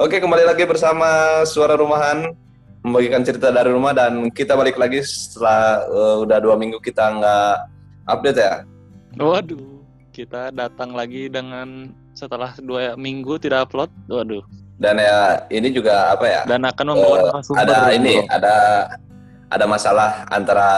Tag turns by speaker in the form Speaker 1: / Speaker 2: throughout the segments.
Speaker 1: Oke, kembali lagi bersama Suara Rumahan membagikan cerita dari rumah dan kita balik lagi setelah uh, udah dua minggu kita nggak update ya.
Speaker 2: Waduh, kita datang lagi dengan setelah dua minggu tidak upload. Waduh.
Speaker 1: Dan ya ini juga apa ya?
Speaker 2: Dan akan membawa
Speaker 1: Eh,
Speaker 2: narasumber.
Speaker 1: ada ini, ada ada masalah antara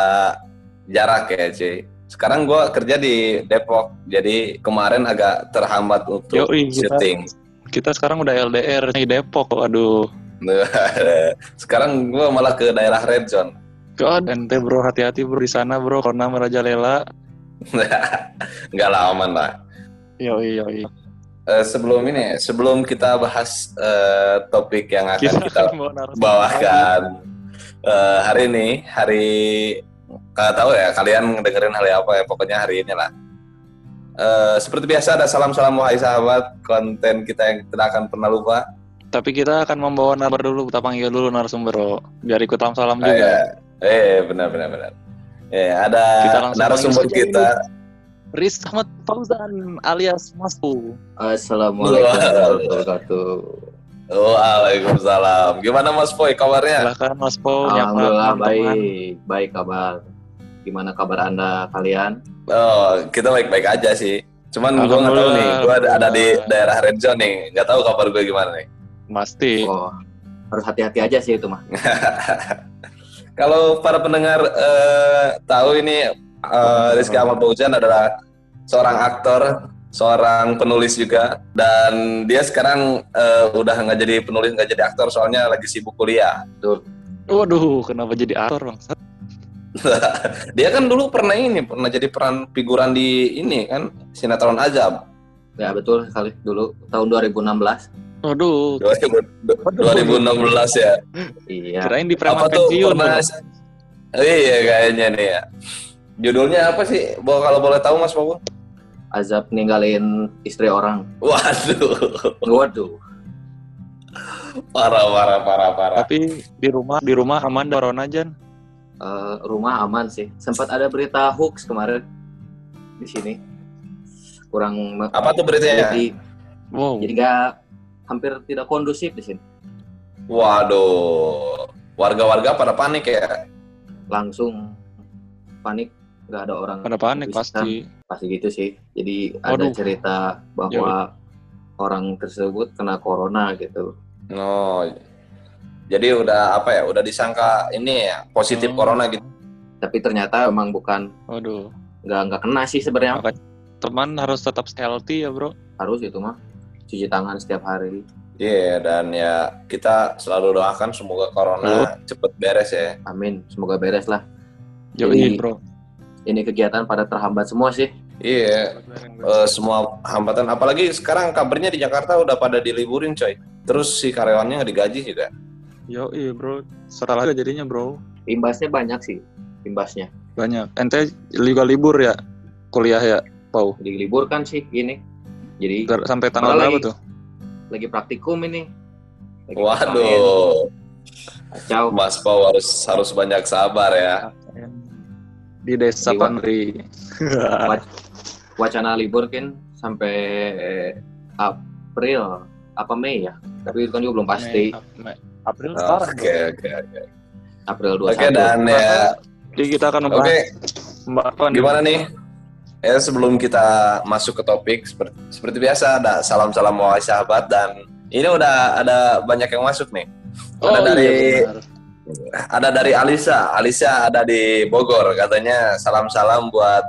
Speaker 1: jarak ya, cuy. Sekarang gua kerja di Depok, jadi kemarin agak terhambat untuk
Speaker 2: Yoi,
Speaker 1: syuting.
Speaker 2: Kita sekarang udah LDR di Depok. Waduh.
Speaker 1: Sekarang gua malah ke daerah Red Zone.
Speaker 2: God, ente bro, hati-hati bro di sana bro, karena merajalela.
Speaker 1: Nggak lah, aman lah.
Speaker 2: Yoi, yoi.
Speaker 1: Eh, sebelum ini, sebelum kita bahas eh, topik yang akan
Speaker 2: Kita
Speaker 1: kita bawakan eh, hari ini, hari nggak tahu ya kalian dengerin hari apa ya, pokoknya hari ini lah. Eh, seperti biasa ada salam-salam wahai sahabat, konten kita yang tidak akan pernah lupa.
Speaker 2: Tapi kita akan membawa narasumber dulu, kita panggil dulu narasumber bro. Biar ikut salam-salam
Speaker 1: Ah,
Speaker 2: juga.
Speaker 1: ya. Eh, benar benar benar. Eh, ada
Speaker 2: Kita
Speaker 1: narasumber kita.
Speaker 2: Riz Ahmad Fauzan alias Mas Pu.
Speaker 3: Assalamualaikum warahmatullahi wabarakatuh.
Speaker 1: Waalaikumsalam. Gimana Mas Boy kabarnya?
Speaker 2: Silahkan Mas Po nyapa
Speaker 3: Alhamdulillah baik, baik kabar. Gimana kabar anda kalian?
Speaker 1: Oh, kita baik-baik aja sih. Cuman gue nggak tahu nih, gue ada, ada di daerah red zone nih, nggak tahu kabar gue gimana nih.
Speaker 2: Pasti.
Speaker 3: Oh, harus hati-hati aja sih itu mah.
Speaker 1: Kalau para pendengar eh, tahu ini eh, Rizky Ahmad Fauzan adalah seorang aktor, seorang penulis juga, dan dia sekarang eh, udah nggak jadi penulis, nggak jadi aktor, soalnya lagi sibuk kuliah.
Speaker 2: Waduh, kenapa jadi aktor bang?
Speaker 1: Dia kan dulu pernah ini, pernah jadi peran figuran di ini kan sinetron Azab
Speaker 3: Ya betul sekali dulu tahun 2016.
Speaker 2: Waduh,
Speaker 1: 2016 ya.
Speaker 3: Iya.
Speaker 2: kirain di
Speaker 1: apa
Speaker 2: preman
Speaker 1: tuh
Speaker 2: pensiun.
Speaker 1: pernah
Speaker 2: Bang.
Speaker 1: iya kayaknya nih ya judulnya apa sih Bo, kalau boleh tahu mas Bobo
Speaker 3: Azab ninggalin istri orang.
Speaker 1: waduh
Speaker 3: Waduh.
Speaker 1: parah parah parah parah
Speaker 2: Tapi di rumah di rumah aman corona Jan.
Speaker 3: Eh, rumah aman sih. Sempat ada berita hoax kemarin di sini. Kurang
Speaker 1: apa tuh beritanya
Speaker 3: jadi
Speaker 2: Wow.
Speaker 3: jadi nggak hampir tidak kondusif di sini.
Speaker 1: waduh warga-warga pada panik ya
Speaker 3: langsung panik nggak ada orang
Speaker 2: Pada panik
Speaker 3: bisa.
Speaker 2: pasti.
Speaker 3: pasti gitu sih jadi ada
Speaker 2: Waduh.
Speaker 3: cerita bahwa orang tersebut kena corona gitu
Speaker 1: no jadi udah apa ya udah disangka ini ya positif
Speaker 2: Hmm.
Speaker 1: corona gitu.
Speaker 3: Tapi ternyata emang bukan
Speaker 2: Waduh.
Speaker 3: nggak nggak kena sih sebenarnya.
Speaker 2: Teman harus tetap healthy ya bro.
Speaker 3: harus itu mah cuci tangan setiap hari.
Speaker 1: Iya dan ya kita selalu doakan semoga corona cepet beres ya.
Speaker 3: Amin semoga beres lah.
Speaker 2: Yoi
Speaker 3: Jadi-
Speaker 2: bro.
Speaker 3: ini kegiatan pada terhambat semua sih.
Speaker 1: Iya eh, semua. hambatan. Apalagi sekarang kabarnya di Jakarta udah pada diliburin coy. Terus si karyawannya nggak digaji juga
Speaker 2: Yoi bro. Setelah juga jadinya bro.
Speaker 3: imbasnya banyak sih imbasnya
Speaker 2: Banyak. Ente juga libur ya kuliah ya, Pau.
Speaker 3: di libur kan sih ini jadi
Speaker 2: Gar- Sampai tanggal berapa
Speaker 3: lagi-
Speaker 2: tuh?
Speaker 3: lagi praktikum ini Lagi
Speaker 1: waduh
Speaker 3: kacau
Speaker 1: Mas Pau harus harus banyak sabar ya
Speaker 2: Di desa.
Speaker 3: Wac- wacana libur kan sampai April apa Mei ya tapi itu kan juga belum pasti
Speaker 2: Mei, Mei. April sekarang.
Speaker 1: oke oke oke
Speaker 3: April 21
Speaker 1: oke dan ya
Speaker 2: Jadi kita akan
Speaker 1: oke
Speaker 2: membahas Mbak apa nih?
Speaker 1: gimana nih ya sebelum kita masuk ke topik seperti, seperti biasa ada salam-salam wahai sahabat dan ini udah ada banyak yang masuk nih ada
Speaker 2: Oh,
Speaker 1: dari
Speaker 2: iya, benar.
Speaker 1: ada dari Alisa. Alisa ada di Bogor. Katanya salam-salam buat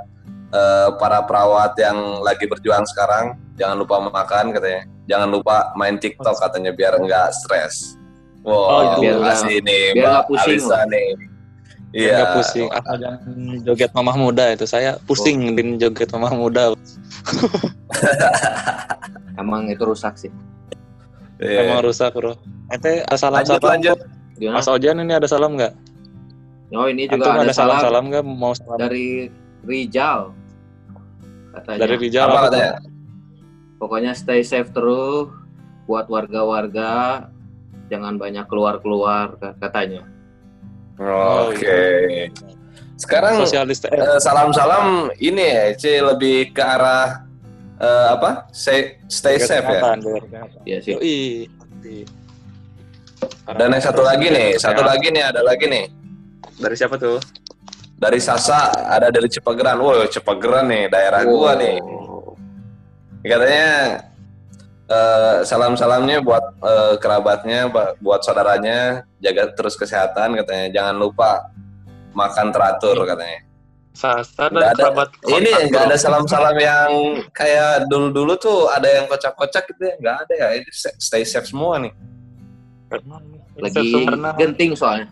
Speaker 1: eh, para perawat yang lagi berjuang sekarang. Jangan lupa makan katanya. Jangan lupa main TikTok katanya biar enggak stres.
Speaker 2: Oh,
Speaker 1: Wow,
Speaker 2: itu
Speaker 1: terima
Speaker 3: biar
Speaker 1: kasih nih
Speaker 3: biar nggak pusing
Speaker 1: Alisa nih.
Speaker 2: Iya.
Speaker 1: Iya.
Speaker 2: pusing. Asal jangan joget mamah muda itu. Saya pusing
Speaker 1: Oh.
Speaker 2: din joget mamah muda.
Speaker 3: emang itu rusak sih
Speaker 1: Iya.
Speaker 2: Emang rusak bro. Ente ada salam
Speaker 1: Lanjut
Speaker 2: salam.
Speaker 1: lanjut.
Speaker 2: Mas Ojan ini ada salam nggak?
Speaker 3: Oh ini
Speaker 2: Antum
Speaker 3: juga
Speaker 2: ada
Speaker 3: ada
Speaker 2: salam
Speaker 3: salam
Speaker 2: nggak? Mau salam
Speaker 3: dari Rijal katanya.
Speaker 2: dari Rijal
Speaker 1: Apa
Speaker 2: apa
Speaker 1: katanya?
Speaker 3: Pokoknya stay safe terus buat warga-warga jangan banyak keluar-keluar ka- katanya.
Speaker 2: Oh,
Speaker 1: Oke. Sekarang
Speaker 2: Sosialis eh,
Speaker 1: salam-salam ini ya, C lebih ke arah eh, apa? Stay, stay safe ya.
Speaker 2: kesehatan.
Speaker 3: Iya sih.
Speaker 2: Yoi.
Speaker 1: Dan yang satu lagi nih, satu lagi nih, ada lagi nih.
Speaker 2: Dari siapa tuh?
Speaker 1: Dari Sasa, ada dari Cipageran. Wah, Cipageran nih, daerah gua nih. Katanya eh, salam-salamnya buat eh, kerabatnya, ba- buat saudaranya, jaga terus kesehatan katanya. Jangan lupa makan teratur katanya. Nggak
Speaker 2: dan
Speaker 1: ada.
Speaker 2: kerabat
Speaker 1: Ini enggak ada salam-salam yang kayak dulu-dulu tuh ada yang kocak-kocak gitu ya. Enggak ada ya. Ini stay safe semua nih.
Speaker 3: Lagi genting soalnya.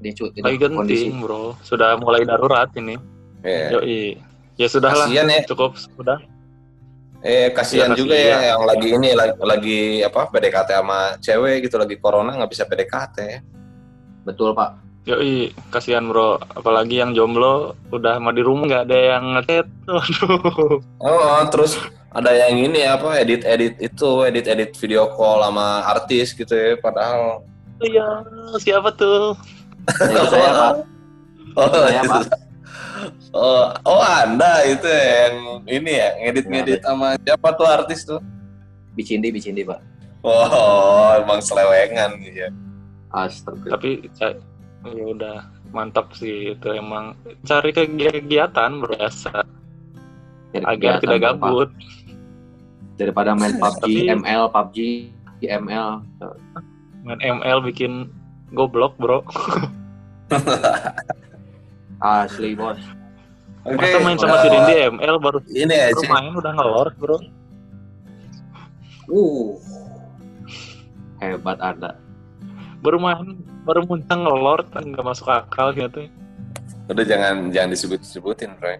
Speaker 3: Di cu-
Speaker 2: lagi
Speaker 3: itu kondisi.
Speaker 2: genting bro sudah mulai darurat ini
Speaker 1: Iya.
Speaker 2: Yoi. ya sudah lah
Speaker 1: Kasian ya.
Speaker 2: cukup sudah
Speaker 1: Eh kasihan
Speaker 2: Iya,
Speaker 1: juga
Speaker 2: kasihan.
Speaker 1: ya yang lagi ini lagi, lagi apa PDKT sama cewek gitu lagi corona nggak bisa PDKT.
Speaker 3: Betul Pak.
Speaker 2: Yoi, kasihan bro. Apalagi yang jomblo udah mau di rumah nggak ada yang ngechat. Waduh.
Speaker 1: Oh, oh, terus ada yang ini apa edit edit itu edit edit video call sama artis gitu ya padahal
Speaker 2: Iya, siapa tuh?
Speaker 3: Itu saya Pak.
Speaker 1: oh,
Speaker 3: Saya,
Speaker 1: itu-
Speaker 3: Pak.
Speaker 1: Oh oh anda itu yang ini ya ngedit ngedit sama siapa tuh artis tuh
Speaker 3: Bicindi, Bicindi Pak.
Speaker 1: oh emang selewengan ya
Speaker 3: Astaga.
Speaker 2: Tapi saya ya udah mantap sih itu emang cari kegiatan
Speaker 3: Dari
Speaker 2: agar
Speaker 3: kegiatan,
Speaker 2: tidak gabut.
Speaker 3: Daripada main PUBG, ML, PUBG, ML.
Speaker 2: Main ML bikin goblok bro.
Speaker 3: Asli bos.
Speaker 1: oke
Speaker 2: Masa main sama
Speaker 1: eh,
Speaker 2: si Rindy ML baru,
Speaker 1: ini ya
Speaker 2: baru main udah ngelor bro.
Speaker 3: Uh. Hebat Anda.
Speaker 2: Baru main baru muncul ngelor kan nggak masuk akal gitu.
Speaker 1: udah jangan jangan disebut sebutin bro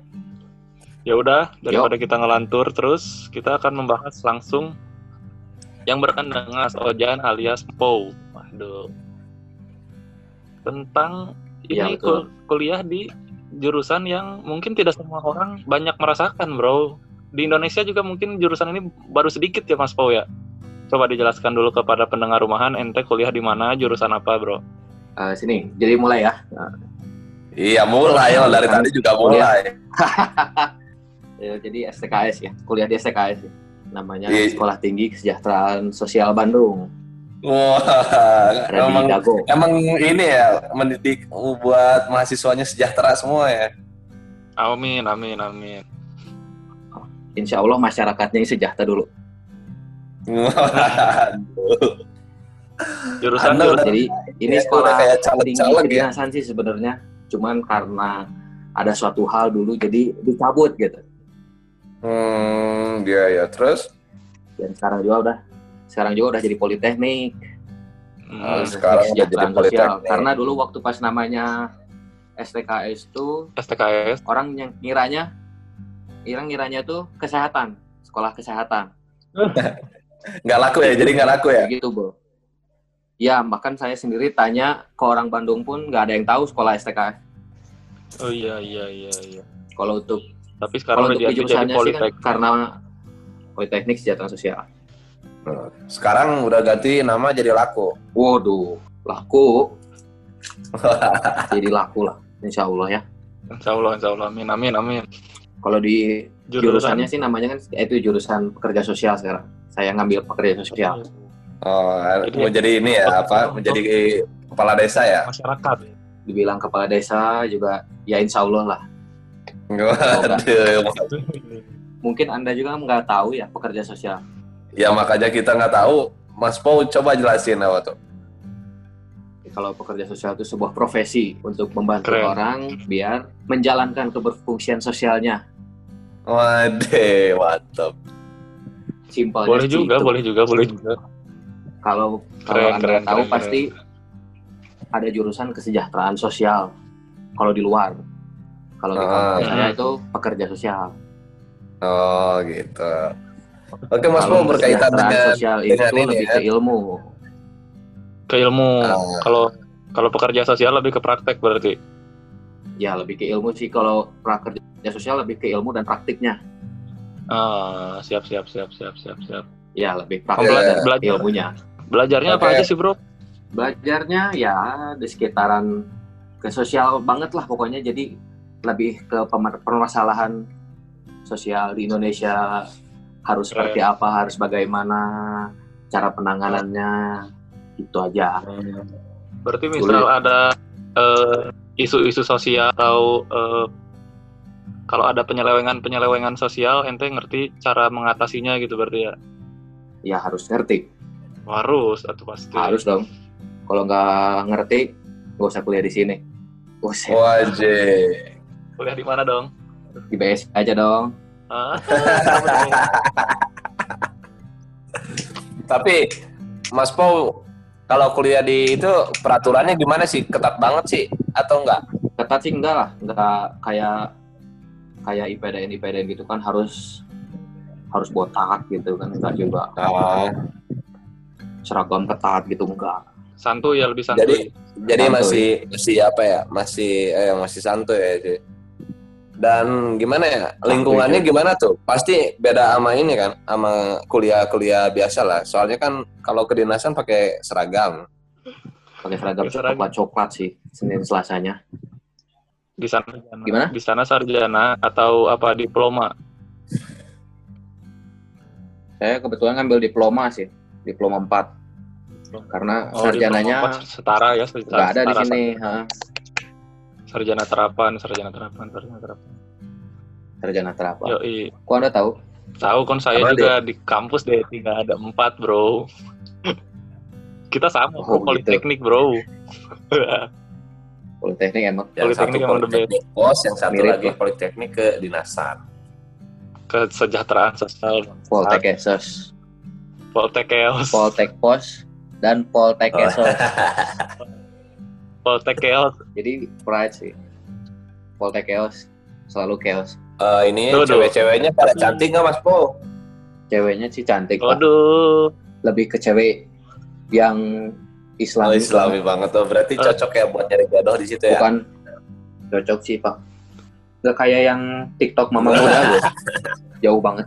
Speaker 2: Ya udah, daripada kita ngelantur terus, kita akan membahas langsung yang berkaitan dengan Ojan alias Po. Waduh. Tentang
Speaker 3: Iya,
Speaker 2: ini
Speaker 3: betul.
Speaker 2: kul- kuliah di jurusan yang mungkin tidak semua orang banyak merasakan, Bro. Di Indonesia juga mungkin jurusan ini baru sedikit ya, Mas Po ya. Coba dijelaskan dulu kepada pendengar rumahan, ente kuliah di mana, jurusan apa, Bro?
Speaker 3: Eh, sini, jadi mulai ya.
Speaker 1: iya mulai lah dari tadi juga mulai
Speaker 3: Ya, jadi STKS ya, kuliah di STKS ya. Namanya
Speaker 1: Iya.
Speaker 3: Sekolah Tinggi Kesejahteraan Sosial Bandung.
Speaker 1: Wah
Speaker 3: Ada
Speaker 1: emang. Emang ini ya mendidik buat mahasiswanya sejahtera semua ya.
Speaker 2: Amin, amin, amin.
Speaker 3: Insya Allah masyarakatnya yang sejahtera dulu.
Speaker 2: Jurusan
Speaker 1: Anda
Speaker 2: jurusan
Speaker 3: Jadi ini
Speaker 1: Ya,
Speaker 3: sekolah
Speaker 1: kayak
Speaker 3: tinggi
Speaker 1: caleg-caleg ya.
Speaker 3: kedinasan sih sebenarnya. Cuman karena ada suatu hal dulu jadi dicabut gitu.
Speaker 1: hmm, dia ya terus
Speaker 3: Dan sekarang juga udah sekarang juga udah jadi politeknik.
Speaker 2: Hmm,
Speaker 1: sekarang udah jadi politeknik.
Speaker 3: Karena dulu waktu pas namanya STKS tuh
Speaker 2: STKS.
Speaker 3: orang yang ngiranya orang ngiranya tuh kesehatan, sekolah kesehatan.
Speaker 1: nggak laku ya, jadi nggak laku ya.
Speaker 3: Gitu, Bro. Ya, bahkan saya sendiri tanya ke orang Bandung pun nggak ada yang tahu sekolah STKS.
Speaker 2: Oh iya, iya, iya, iya.
Speaker 3: Kalau untuk
Speaker 2: Tapi sekarang
Speaker 3: kalau untuk
Speaker 2: jadi
Speaker 3: jurusannya sih kan karena Politeknik Kesejahteraan Sosial.
Speaker 1: Sekarang udah ganti nama jadi laku.
Speaker 3: Waduh, laku. Jadi laku lah, insya Allah ya.
Speaker 2: Insya Allah, insya Allah. Amin, amin, amin.
Speaker 3: Kalau di
Speaker 2: Jurusan
Speaker 3: jurusannya sih namanya kan itu jurusan pekerja sosial sekarang. Saya ngambil pekerja sosial.
Speaker 1: Oh,
Speaker 2: Jadi-
Speaker 1: mau jadi ini ya apa? Menjadi kepala desa ya.
Speaker 2: masyarakat.
Speaker 3: Dibilang kepala desa juga ya insya Allah lah.
Speaker 1: Waduh.
Speaker 3: Mungkin Anda juga nggak tahu ya pekerja sosial.
Speaker 1: Ya makanya kita nggak tahu. Mas Pau coba jelasin apa tuh.
Speaker 3: Kalau pekerja sosial itu sebuah profesi untuk membantu
Speaker 2: Keren.
Speaker 3: orang biar menjalankan keberfungsian sosialnya.
Speaker 1: Waduh, mantap.
Speaker 3: Simpelnya
Speaker 2: Boleh juga,
Speaker 3: itu.
Speaker 2: boleh juga, boleh juga.
Speaker 3: Kalau kalau Anda
Speaker 2: keren,
Speaker 3: tahu
Speaker 2: keren,
Speaker 3: pasti ada jurusan kesejahteraan sosial. Kalau di luar, kalau di
Speaker 1: Ah.
Speaker 3: kampus saya itu pekerja sosial.
Speaker 1: Oh gitu. Oke Mas
Speaker 3: Kalau
Speaker 1: Pau berkaitan dengan
Speaker 3: sosial
Speaker 1: dengan
Speaker 3: itu
Speaker 1: ini
Speaker 3: lebih
Speaker 1: ya.
Speaker 3: ke ilmu.
Speaker 2: Ke ilmu.
Speaker 1: Ah.
Speaker 2: Kalau kalau pekerja sosial lebih ke praktek berarti.
Speaker 3: Ya lebih ke ilmu sih. Kalau prakerja sosial lebih ke ilmu dan praktiknya.
Speaker 2: Ah, siap, siap, siap, siap, siap, siap.
Speaker 3: Ya lebih praktik dan
Speaker 2: Belajar.
Speaker 3: ilmunya.
Speaker 2: Belajarnya apa
Speaker 1: Oke.
Speaker 2: aja sih, Bro?
Speaker 3: Belajarnya ya di sekitaran ke sosial banget lah pokoknya. Jadi lebih ke permasalahan sosial di Indonesia harus seperti apa, harus bagaimana, cara penanganannya. Itu aja.
Speaker 2: Berarti misal ada eh, isu-isu sosial atau eh, kalau ada penyelewengan-penyelewengan sosial, ente ngerti cara mengatasinya gitu berarti ya?
Speaker 3: Ya harus ngerti.
Speaker 2: Harus atau pasti?
Speaker 3: Harus dong. Kalau nggak ngerti, nggak usah kuliah di sini. Usah
Speaker 1: Wajib.
Speaker 2: Kuliah di mana dong?
Speaker 3: di BS aja dong.
Speaker 2: Hah?
Speaker 1: Tapi Mas Pau kalau kuliah di itu peraturannya gimana sih? Ketat banget sih atau enggak?
Speaker 3: Ketat sih enggak lah, enggak kayak kayak IPDN IPDN gitu kan harus harus botak gitu kan enggak juga
Speaker 1: Oh,
Speaker 3: seragam ketat gitu enggak.
Speaker 2: santuy ya lebih santuy.
Speaker 1: jadi jadi
Speaker 3: Santuy.
Speaker 1: masih masih apa ya? Masih eh, masih santuy ya. Ci. Dan gimana ya? Lingkungannya gimana tuh? Pasti beda sama ini kan, sama kuliah-kuliah biasa lah. Soalnya kan kalau kedinasan pakai seragam.
Speaker 3: Pakai seragam
Speaker 2: Pakai seragam.
Speaker 3: coklat coklat sih Senin Selasanya.
Speaker 2: di sana sarjana.
Speaker 3: Gimana?
Speaker 2: Di sana sarjana atau apa diploma?
Speaker 3: Saya kebetulan ngambil diploma sih, diploma 4. Karena
Speaker 2: Oh,
Speaker 3: sarjananya
Speaker 2: diploma setara ya, setara,
Speaker 3: nggak ada di
Speaker 2: setara.
Speaker 3: sini, ha.
Speaker 2: Sarjana terapan, sarjana terapan, sarjana terapan.
Speaker 3: sarjana terapa.
Speaker 2: Yoi.
Speaker 3: Kok Anda tahu?
Speaker 2: Tahu kan saya
Speaker 1: Apa
Speaker 2: juga di kampus deh tinggal ada empat bro. Kita sama bro,
Speaker 3: Oh, gitu.
Speaker 2: politeknik bro.
Speaker 3: Politeknik emang
Speaker 1: Yang
Speaker 2: Politeknik
Speaker 1: satu
Speaker 2: emang the
Speaker 1: politeknik pos, yang satu
Speaker 3: Mirip
Speaker 1: lagi
Speaker 3: lah.
Speaker 1: politeknik ke dinasan.
Speaker 2: Kesejahteraan sosial.
Speaker 3: Poltek Esos,
Speaker 2: Poltek Chaos.
Speaker 3: Poltek Pos, dan Poltek
Speaker 1: Oh.
Speaker 2: Poltek Chaos.
Speaker 3: Jadi pride sih. Poltek Chaos selalu chaos.
Speaker 1: Eh, ini cewek-ceweknya pada cantik nggak Mas Po?
Speaker 3: Ceweknya sih cantik Pak.
Speaker 2: Waduh.
Speaker 3: Lebih ke cewek yang Islam.
Speaker 1: Oh, Islami banget tuh. Berarti
Speaker 2: Eh.
Speaker 1: cocok ya buat nyari jodoh di situ ya.
Speaker 3: Bukan cocok sih Pak. Gak kayak yang TikTok mama muda. Jauh banget.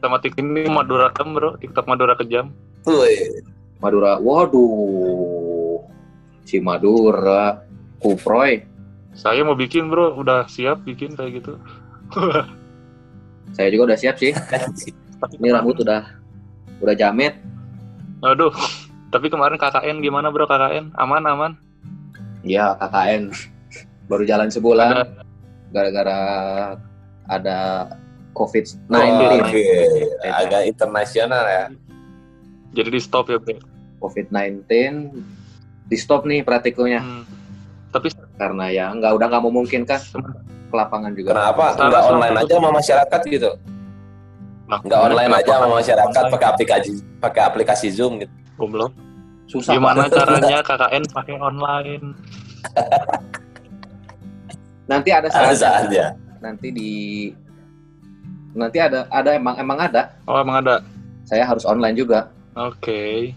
Speaker 2: Sama tik ini Madura Kem bro. TikTok Madura kejam.
Speaker 1: Eh.
Speaker 3: Madura, waduh. Si Madura, Kuproy.
Speaker 2: Saya mau bikin bro. Udah siap bikin kayak gitu.
Speaker 3: Saya juga udah siap sih. Ini rambut udah udah jamet.
Speaker 2: Aduh. Tapi kemarin KKN gimana bro KKN? Aman aman.
Speaker 3: Ya KKN baru jalan sebulan gara-gara ada COVID-19.
Speaker 1: Oke,
Speaker 3: Beda.
Speaker 1: agak internasional ya.
Speaker 2: Jadi di stop ya bro.
Speaker 3: COVID-19 di stop nih praktikumnya
Speaker 2: Hmm. Tapi
Speaker 3: karena ya nggak udah nggak memungkinkan ke lapangan juga.
Speaker 1: Kenapa?
Speaker 2: Salah,
Speaker 1: Nggak online aja sama masyarakat gitu? Nggak online aja sama masyarakat pakai aplikasi pakai aplikasi Zoom gitu.
Speaker 2: Goblok.
Speaker 3: Susah
Speaker 2: Gimana
Speaker 3: banget.
Speaker 2: caranya KKN pakai online?
Speaker 3: Nanti ada
Speaker 1: Ada
Speaker 3: saatnya.
Speaker 1: saatnya.
Speaker 3: Nanti di nanti ada ada emang emang ada.
Speaker 2: Oh emang ada.
Speaker 3: Saya harus online juga
Speaker 2: Oke.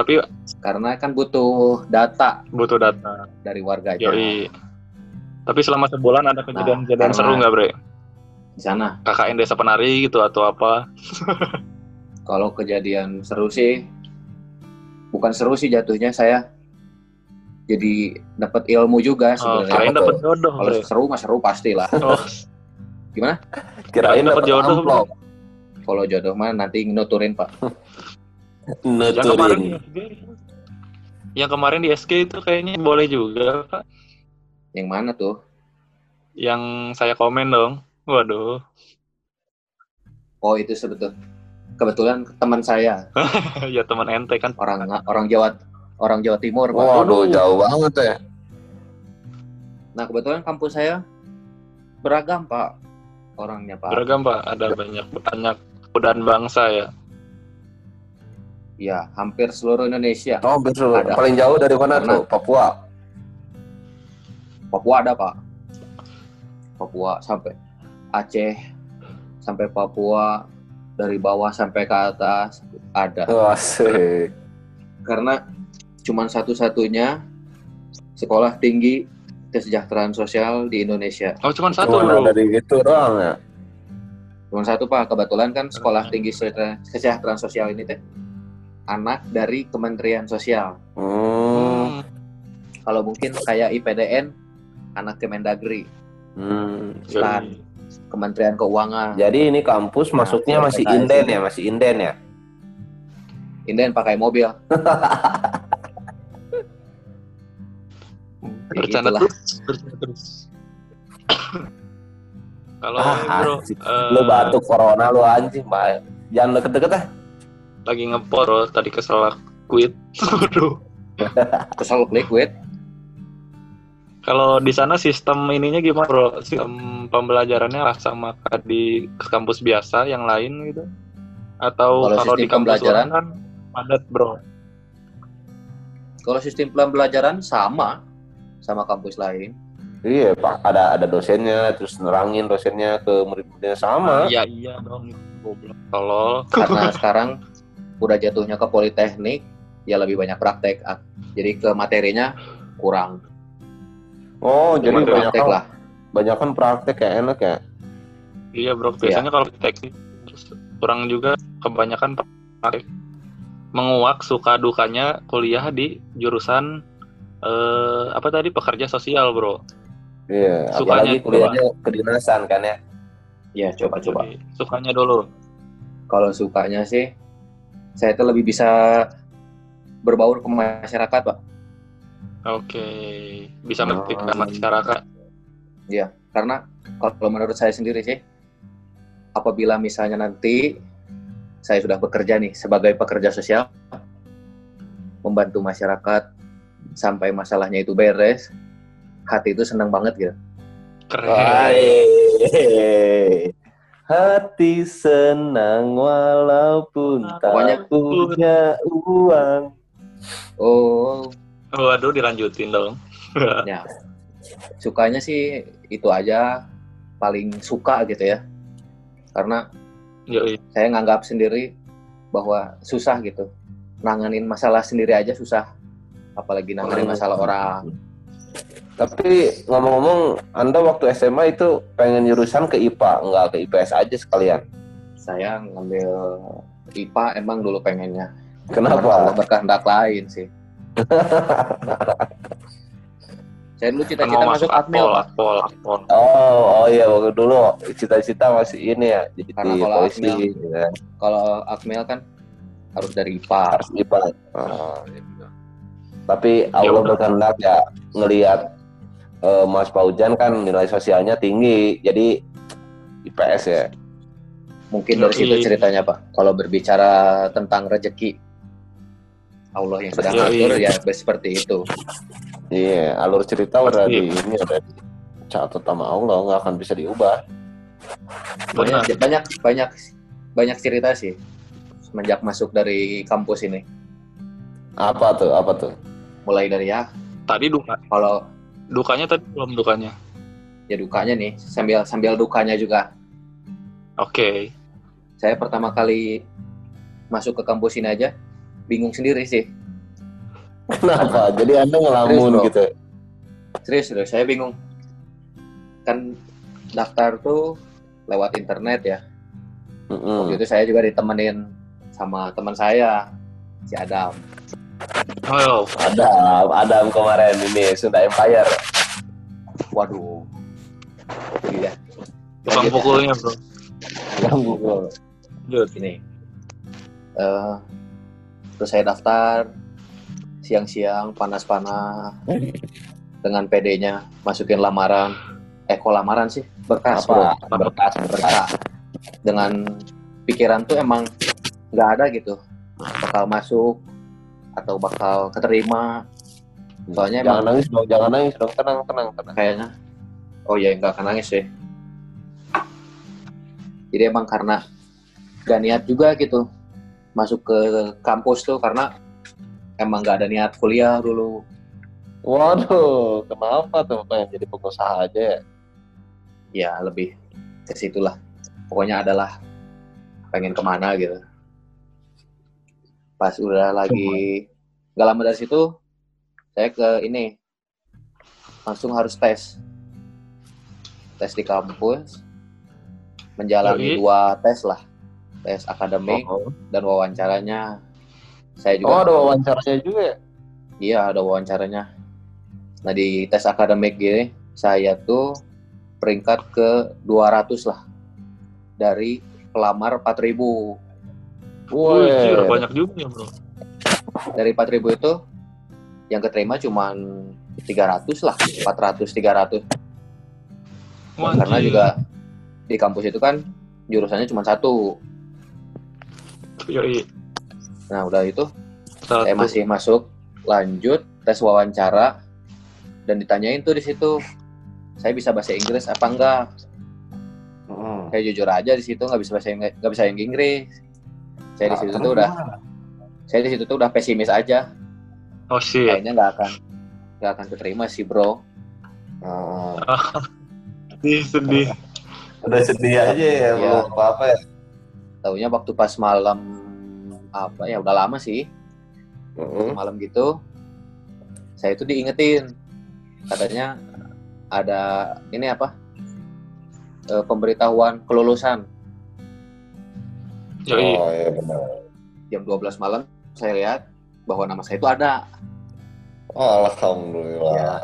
Speaker 2: Tapi
Speaker 3: karena kan butuh data
Speaker 2: butuh data.
Speaker 3: dari warganya
Speaker 2: Yoi. Tapi selama sebulan ada kejadian-kejadian
Speaker 3: karena-
Speaker 2: seru nggak bre?
Speaker 3: di sana.
Speaker 2: KKN desa penari gitu atau apa?
Speaker 3: Kalau kejadian seru sih bukan seru sih jatuhnya saya jadi dapat ilmu juga
Speaker 2: Oh,
Speaker 3: sebenarnya.
Speaker 2: kirain jodoh
Speaker 3: Kalau seru mah seru pastilah.
Speaker 2: Oh,
Speaker 1: Kirain
Speaker 2: Dapat
Speaker 1: dapat
Speaker 2: jodoh.
Speaker 3: Kalau jodoh mah nanti nuturin pak.
Speaker 2: yang kemarin
Speaker 1: Nuturin.
Speaker 2: Yang kemarin di SG itu kayaknya boleh juga Pak.
Speaker 3: Yang mana tuh?
Speaker 2: Yang saya komen dong. Waduh.
Speaker 3: Oh itu sebetulnya kebetulan teman saya
Speaker 2: ya teman ente kan.
Speaker 3: orang orang Jawa orang Jawa Timur. Pak.
Speaker 1: Waduh, jauh banget ya.
Speaker 3: Nah kebetulan kampus saya beragam pak orangnya pak.
Speaker 2: Beragam Pak. Ada banyak banyak dan bangsa ya.
Speaker 3: Ya hampir seluruh Indonesia.
Speaker 1: Oh, betul.
Speaker 3: Ada.
Speaker 1: Paling jauh dari mana
Speaker 3: Karena-
Speaker 1: tuh? Papua.
Speaker 3: Papua ada pak. Papua sampai Aceh sampai Papua dari bawah sampai ke atas ada.
Speaker 1: Sih.
Speaker 3: Karena cuman satu-satunya sekolah tinggi kesejahteraan sosial di Indonesia.
Speaker 2: Oh cuman satu
Speaker 1: Cuma
Speaker 2: bro.
Speaker 1: dari gitu doang ya.
Speaker 3: Cuma satu pak. Kebetulan kan sekolah tinggi kesejahteraan sosial ini teh anak dari Kementerian Sosial.
Speaker 1: Hmm.
Speaker 2: Hmm.
Speaker 3: Kalau mungkin kayak IPDN anak Kemendagri,
Speaker 1: Hmm.
Speaker 3: Stan, Kementerian Keuangan.
Speaker 1: Jadi ini kampus
Speaker 3: Nah,
Speaker 1: masuknya masih inden ya, masih inden ya.
Speaker 3: Inden pakai mobil.
Speaker 2: Bercanda terus, bercanda terus. Kalau ini, bro, eh,
Speaker 1: lu batuk corona lu anjing, Mbak. Jangan deket-deket ah.
Speaker 2: Lagi ngepor bro, tadi kesel quit. Aduh.
Speaker 3: Kesel liquid.
Speaker 2: Kalau di sana sistem ininya gimana bro? Sistem pembelajarannya lah sama kayak di kampus biasa yang lain gitu? Atau
Speaker 3: Kalau
Speaker 2: kalau di kampus
Speaker 3: pembelajaran?
Speaker 2: kan padat bro?
Speaker 3: Kalau sistem pembelajaran sama sama kampus lain.
Speaker 1: Iya, Pak. Ada ada dosennya, terus nerangin dosennya ke murid-muridnya sama.
Speaker 2: Iya iya dong. Goblok. Tolol.
Speaker 3: Karena sekarang udah jatuhnya ke politeknik, ya lebih banyak praktek. Ah, Jadi ke materinya kurang.
Speaker 1: Oh, jadi
Speaker 3: Cuma
Speaker 1: banyak
Speaker 3: praktek lah.
Speaker 1: banyak kan praktek ya enak ya.
Speaker 2: Iya bro. Biasanya kalau teknik kurang juga kebanyakan praktek. Menguak suka dukanya kuliah di jurusan eh, apa tadi pekerja sosial bro.
Speaker 1: Iya,
Speaker 2: Sukanya
Speaker 1: apalagi kuliahnya kedinasan kan ya.
Speaker 3: Ya coba-coba.
Speaker 2: Jadi, Sukanya dulu.
Speaker 3: Kalau sukanya sih, saya itu lebih bisa berbaur ke masyarakat, Pak.
Speaker 2: Oke. Bisa
Speaker 1: Oh.
Speaker 2: mengaktifkan masyarakat.
Speaker 3: Karena kalau menurut saya sendiri sih, apabila misalnya nanti saya sudah bekerja nih sebagai pekerja sosial, membantu masyarakat sampai masalahnya itu beres, hati itu senang banget gitu.
Speaker 2: Keren.
Speaker 1: Hai. Hati senang walaupun
Speaker 3: Pokoknya-
Speaker 1: tak punya uang.
Speaker 3: Oh,
Speaker 2: Waduh, dilanjutin dong.
Speaker 3: ya. Sukanya sih itu aja paling suka gitu ya. Karena
Speaker 2: Yoi.
Speaker 3: saya nganggap sendiri bahwa susah gitu. Nanganin masalah sendiri aja susah. Apalagi nanganin masalah orang.
Speaker 1: Tapi ngomong-ngomong, Anda waktu SMA itu pengen jurusan ke IPA, nggak ke IPS aja sekalian.
Speaker 3: Saya ngambil IPA emang dulu pengennya. Karena Allah
Speaker 1: Kenapa?
Speaker 3: berkehendak lain sih. saya dulu cita-cita masuk
Speaker 2: masuk akpol,
Speaker 3: Pak.
Speaker 2: akpol, akpol.
Speaker 1: Oh, oh iya waktu dulu cita-cita masih ini ya, jadi
Speaker 3: Karena kalau
Speaker 1: polisi,
Speaker 3: Akmil-
Speaker 1: gitu kan.
Speaker 3: Kalau Akmil kan harus dari IPA.
Speaker 1: harus IPA. Oh, gitu. Tapi Allah
Speaker 2: udah.
Speaker 1: berkehendak ya ngelihat eh, Mas Paujan kan nilai sosialnya tinggi, jadi IPS ya.
Speaker 3: Mungkin dari situ ceritanya, Pak. Kalau berbicara tentang rezeki, Allah yang sudah
Speaker 2: Yoi.
Speaker 3: ngatur ya seperti itu.
Speaker 1: Iya, alur cerita udah di ini udah dicatat sama Allah, nggak akan bisa diubah.
Speaker 3: Banyak, banyak banyak banyak cerita sih semenjak masuk dari kampus ini.
Speaker 1: Apa tuh? Apa tuh?
Speaker 3: Mulai dari ya
Speaker 2: Tadi duka,
Speaker 3: kalau
Speaker 2: dukanya tadi belum dukanya.
Speaker 3: ya dukanya nih sambil sambil dukanya juga.
Speaker 2: Oke.
Speaker 3: Saya pertama kali masuk ke kampus ini aja bingung sendiri sih.
Speaker 1: Kenapa? Jadi anda ngelamun
Speaker 3: Serius, bro.
Speaker 1: gitu?
Speaker 3: Serius, serius saya bingung. Kan daftar tuh lewat internet ya.
Speaker 1: Mm-mm.
Speaker 3: Waktu itu saya juga ditemenin sama teman saya si Adam.
Speaker 2: Oh,
Speaker 1: Adam, Adam kemarin ini Sunda Empire.
Speaker 3: Waduh. Iya.
Speaker 2: tukang
Speaker 3: Lanjut ya.
Speaker 2: pukulnya bro.
Speaker 1: Yang Google.
Speaker 2: Lanjut.
Speaker 3: Ini. Eh, terus saya daftar siang-siang panas-panas dengan PD-nya masukin lamaran. Eh kok lamaran sih? Berkas bro.
Speaker 1: Apa? Berkas, berkas.
Speaker 3: Berkas. Dengan pikiran tuh emang nggak ada gitu. Bakal masuk atau bakal keterima. Soalnya
Speaker 1: Jangan
Speaker 3: emang
Speaker 1: nangis dong, jangan nangis dong, tenang, tenang, tenang.
Speaker 3: kayaknya. Oh ya nggak akan nangis sih. Jadi emang karena gak niat juga gitu. Masuk ke kampus tuh karena emang gak ada niat kuliah dulu.
Speaker 1: Waduh, kenapa tuh? Pengen jadi pengusaha aja ya?
Speaker 3: ya lebih ke situlah. Pokoknya adalah pengen ke mana gitu. Pas udah lagi gak lama dari situ saya ke ini. Langsung harus tes. Tes di kampus. Menjalani
Speaker 2: Yoi.
Speaker 3: dua tes lah. Tes akademik
Speaker 1: Oh,
Speaker 3: dan wawancaranya. Saya
Speaker 1: oh
Speaker 3: juga
Speaker 1: ada wawancaranya juga ya?
Speaker 3: iya ada wawancaranya. Nah di tes akademik gini saya tuh peringkat ke 200 lah. Dari pelamar 4000
Speaker 2: Wih,
Speaker 1: Wih,
Speaker 2: banyak juga ya bro.
Speaker 3: Dari 4000 itu yang keterima cuman 300 lah, 400 300.
Speaker 2: Wah,
Speaker 3: Karena juga di kampus itu kan jurusannya cuma satu.
Speaker 2: Yoi.
Speaker 3: Nah, udah itu
Speaker 2: Satu.
Speaker 3: saya masih masuk lanjut tes wawancara dan ditanyain tuh di situ saya bisa bahasa Inggris apa enggak
Speaker 1: Mm.
Speaker 3: saya jujur aja di situ nggak bisa bahasa Inggris nggak bisa Inggris saya di
Speaker 1: Nah,
Speaker 3: situ
Speaker 1: terus
Speaker 3: tuh udah? Saya di situ tuh udah pesimis aja
Speaker 2: Oh shit.
Speaker 3: kayaknya nggak akan nggak akan keterima sih bro
Speaker 1: Oh.
Speaker 2: Sedih, sedih.
Speaker 1: Udah sedih aja ya,
Speaker 3: Iya.
Speaker 1: belum apa-apa ya.
Speaker 3: tahunya waktu pas malam apa ya udah lama sih
Speaker 1: Mm.
Speaker 3: malam gitu saya itu diingetin katanya ada ini apa eh, pemberitahuan kelulusan.
Speaker 1: Oh iya benar.
Speaker 3: jam 12 malam saya lihat bahwa nama saya itu ada
Speaker 1: Alhamdulillah.
Speaker 3: Ya.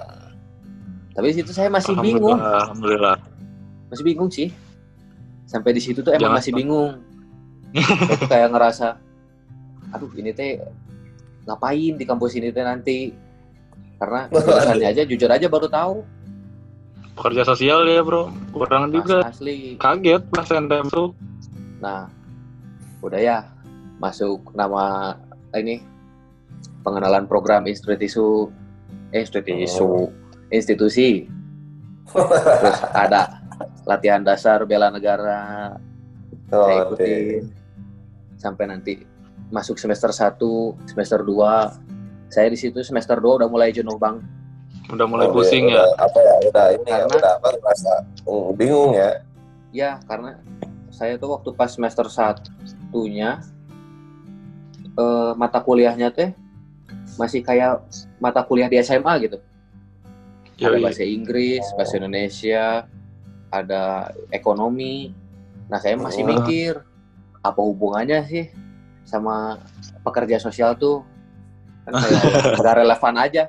Speaker 3: tapi di situ saya masih bingung
Speaker 2: Alhamdulillah. Alhamdulillah.
Speaker 3: masih bingung sih sampai di situ tuh emang
Speaker 2: Jangan
Speaker 3: masih
Speaker 2: sampai-
Speaker 3: bingung saya tuh kayak ngerasa aduh ini teh ngapain di kampus ini teh nanti karena jurusannya aja jujur aja baru tahu
Speaker 2: Pekerja sosial ya bro. Kurang
Speaker 3: Mas,
Speaker 2: juga
Speaker 3: asli
Speaker 2: kaget pas NTM tuh.
Speaker 3: nah udah ya masuk nama ini pengenalan program institusi eh institusi
Speaker 1: Oh.
Speaker 3: institusi terus ada latihan dasar bela negara
Speaker 1: Oh,
Speaker 3: saya
Speaker 1: oke.
Speaker 3: ikutin sampai nanti masuk semester 1, semester 2. Saya di situ semester 2 udah mulai jenuh bang.
Speaker 2: Udah mulai
Speaker 1: Oh,
Speaker 2: pusing
Speaker 1: iya,
Speaker 2: ya.
Speaker 1: udah, Apa ya? Udah ini ya,
Speaker 3: Karena-
Speaker 1: udah apa? Rasa mm, bingung ya.
Speaker 3: Ya karena saya tuh waktu pas semester satunya eh, mata kuliahnya teh masih kayak mata kuliah di SMA gitu. Ada
Speaker 2: Yoi.
Speaker 3: bahasa Inggris, bahasa Indonesia, ada ekonomi. Nah saya masih
Speaker 1: Oh.
Speaker 3: mikir apa hubungannya sih sama pekerja sosial tuh kan kayak nggak relevan aja.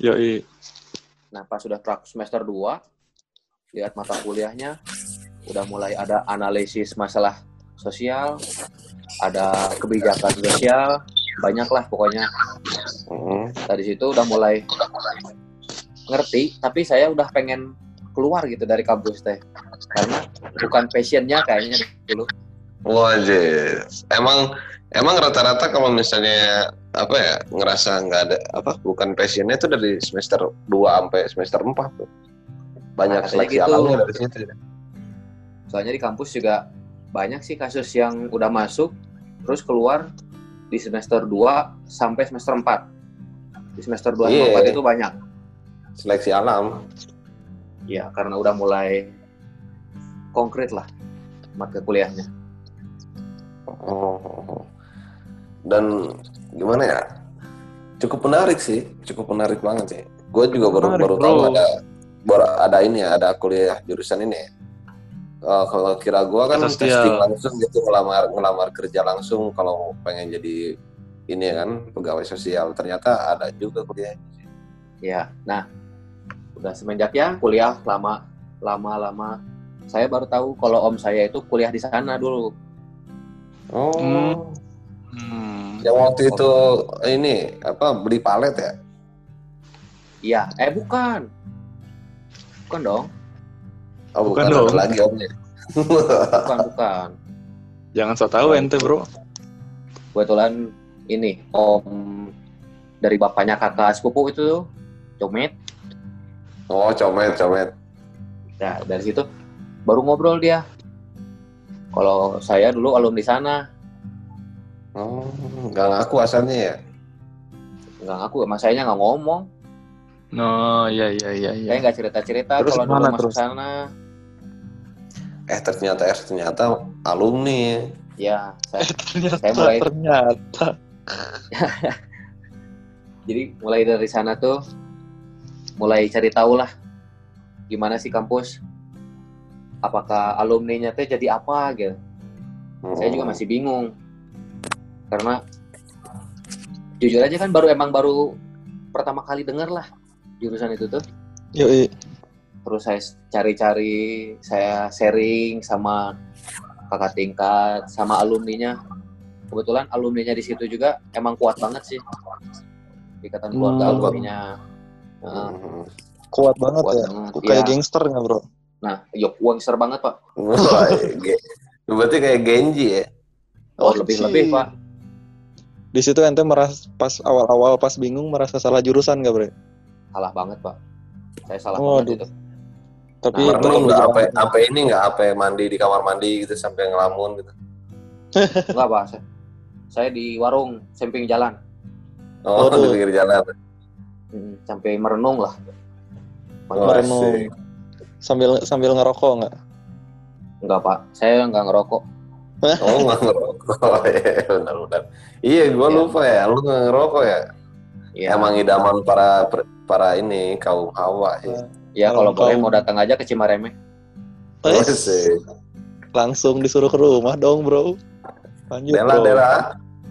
Speaker 2: Yoi.
Speaker 3: Nah, pas sudah semester 2, lihat mata kuliahnya, udah mulai ada analisis masalah sosial, ada kebijakan sosial, banyak lah pokoknya.
Speaker 1: Mm.
Speaker 3: Dari situ udah mulai ngerti, tapi saya udah pengen keluar gitu dari kampus teh. Karena bukan passionnya kayaknya dulu.
Speaker 1: Wajib. Emang emang rata-rata kalau misalnya apa ya ngerasa nggak ada apa bukan passionnya itu dari semester 2 sampai semester 4 tuh. Banyak
Speaker 3: Nah,
Speaker 1: seleksi
Speaker 3: gitu.
Speaker 1: alamnya dari situ. ya.
Speaker 3: Soalnya di kampus juga banyak sih kasus yang udah masuk, terus keluar di semester 2 sampai semester 4. Di semester 2
Speaker 1: Iya.
Speaker 3: sampai 4 itu banyak.
Speaker 1: Seleksi alam.
Speaker 3: Ya, karena udah mulai konkret lah mata kuliahnya.
Speaker 1: Oh. Dan gimana ya? Cukup menarik sih, cukup menarik banget sih. Gue juga baru
Speaker 2: Menarik,
Speaker 1: baru tahu ada baru ada ini ya, ada kuliah jurusan ini. Eh, kalau kira gue kan
Speaker 2: Sosial.
Speaker 1: testing langsung gitu ngelamar ngelamar kerja langsung kalau pengen jadi ini kan pegawai sosial. Ternyata ada juga kuliah.
Speaker 3: Ya, nah udah semenjak ya kuliah lama lama lama saya baru tahu kalau om saya itu kuliah di sana dulu.
Speaker 1: Oh.
Speaker 2: Hmm. Hmm.
Speaker 1: Yang waktu itu ini apa beli palet ya?
Speaker 3: Iya, eh bukan. Bukan dong,
Speaker 1: Oh,
Speaker 2: Bukan
Speaker 1: bukan,
Speaker 2: dong.
Speaker 1: lagi omnya.
Speaker 3: bukan bukan.
Speaker 2: Jangan so tahu ente bro.
Speaker 3: Kebetulan ini om dari bapaknya kakak sepupu itu tuh, Comet.
Speaker 1: oh, comet, comet.
Speaker 3: Nah, dari situ baru ngobrol dia. Kalau saya dulu alumni sana,
Speaker 1: Oh, nggak ngaku asalnya ya?
Speaker 3: nggak ngaku, emang saya nggak ngomong.
Speaker 2: No, iya iya iya iya.
Speaker 3: Saya nggak cerita-cerita kalau dulu masuk
Speaker 2: terus?
Speaker 3: sana.
Speaker 1: Eh ternyata eh ternyata alumni.
Speaker 3: Ya, saya,
Speaker 2: ternyata
Speaker 3: Saya mulai-
Speaker 2: ternyata.
Speaker 3: jadi mulai dari sana tuh mulai cari tahu lah gimana sih kampus. Apakah alumni-nya teh jadi apa gitu. Saya juga
Speaker 1: Hmm.
Speaker 3: masih bingung. Karena jujur aja kan baru emang baru pertama kali denger lah jurusan itu tuh.
Speaker 2: Yoi.
Speaker 3: Terus saya cari-cari, saya sharing sama kakak tingkat sama alumninya kebetulan alumninya di situ juga emang kuat banget sih ikatan keluarga
Speaker 4: Hmm.
Speaker 3: alumninya Nah,
Speaker 1: Hmm.
Speaker 4: Kuat banget
Speaker 3: kuat
Speaker 4: ya.
Speaker 3: banget.
Speaker 4: Kayak
Speaker 3: Iya.
Speaker 4: gangster nggak bro?
Speaker 3: nah yuk gangster banget pak
Speaker 1: Berarti kayak Genji ya?
Speaker 3: oh,
Speaker 4: Oh,
Speaker 3: lebih lebih pak
Speaker 4: Di situ ente merasa pas awal-awal pas bingung merasa salah jurusan nggak bro?
Speaker 3: salah banget pak saya salah
Speaker 4: Waduh.
Speaker 3: banget itu
Speaker 4: Tapi
Speaker 3: Nah,
Speaker 1: Merenung nggak apa apa ini nggak apa mandi di kamar mandi gitu sampai ngelamun gitu.
Speaker 3: enggak pak saya, saya di warung samping jalan
Speaker 1: Oh,
Speaker 4: Waduh.
Speaker 1: di pinggir jalan.
Speaker 3: Sampai merenung lah
Speaker 1: Oh,
Speaker 4: Merenung.
Speaker 1: asik.
Speaker 4: sambil sambil ngerokok nggak?
Speaker 3: enggak pak saya nggak ngerokok
Speaker 1: Oh, nggak ngerokok. Iya, benar-benar. Iya, gua
Speaker 3: Iya.
Speaker 1: lupa ya. Lu nggak ngerokok ya?
Speaker 3: ya
Speaker 1: Emang idaman para para ini kaum hawa sih.
Speaker 3: Ya kalau
Speaker 4: Kalau
Speaker 3: boleh mau datang aja ke Cimareme
Speaker 4: Eh,
Speaker 1: Asik.
Speaker 4: langsung disuruh ke rumah dong bro. Lanjut
Speaker 1: Dela,
Speaker 4: bro.
Speaker 1: Dela.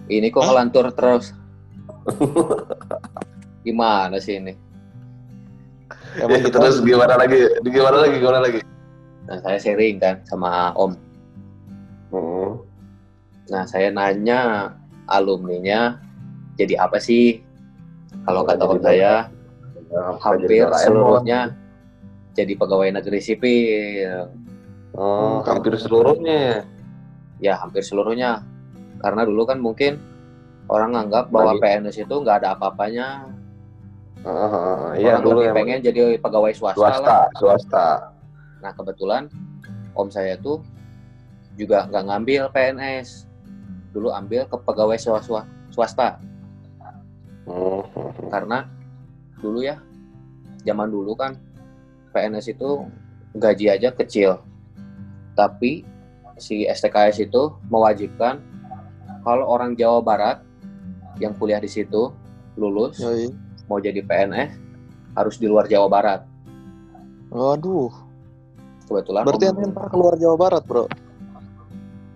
Speaker 3: ini kok ngelantur terus gimana sih ini
Speaker 4: Emang
Speaker 1: Ya,
Speaker 4: kita
Speaker 1: terus gimana lagi? Gimana lagi? Gimana lagi?
Speaker 3: nah saya sharing kan sama om
Speaker 1: Hmm.
Speaker 3: nah saya nanya alumninya jadi apa sih kalau kata om saya hampir seluruhnya jadi pegawai negeri sipil.
Speaker 1: Oh, hampir seluruhnya.
Speaker 3: ya hampir seluruhnya. Karena dulu kan mungkin orang nganggap bahwa
Speaker 1: Bagi-
Speaker 3: PNS itu nggak ada apa-apanya.
Speaker 1: Heeh, Iya,
Speaker 3: orang
Speaker 1: dulu
Speaker 3: lebih pengen jadi pegawai swasta,
Speaker 1: swasta,
Speaker 3: lah.
Speaker 1: swasta.
Speaker 3: nah kebetulan om saya tuh juga nggak ngambil PNS dulu ambil ke pegawai swasta. Swasta
Speaker 1: Hmm.
Speaker 3: karena dulu ya zaman dulu kan PNS itu gaji aja kecil tapi si STKS itu mewajibkan kalau orang Jawa Barat yang kuliah di situ lulus
Speaker 4: Yoi.
Speaker 3: mau jadi PNS harus di luar Jawa Barat
Speaker 4: Waduh.
Speaker 3: kebetulan
Speaker 4: Berarti
Speaker 3: om-
Speaker 4: ente ntar keluar Jawa Barat bro.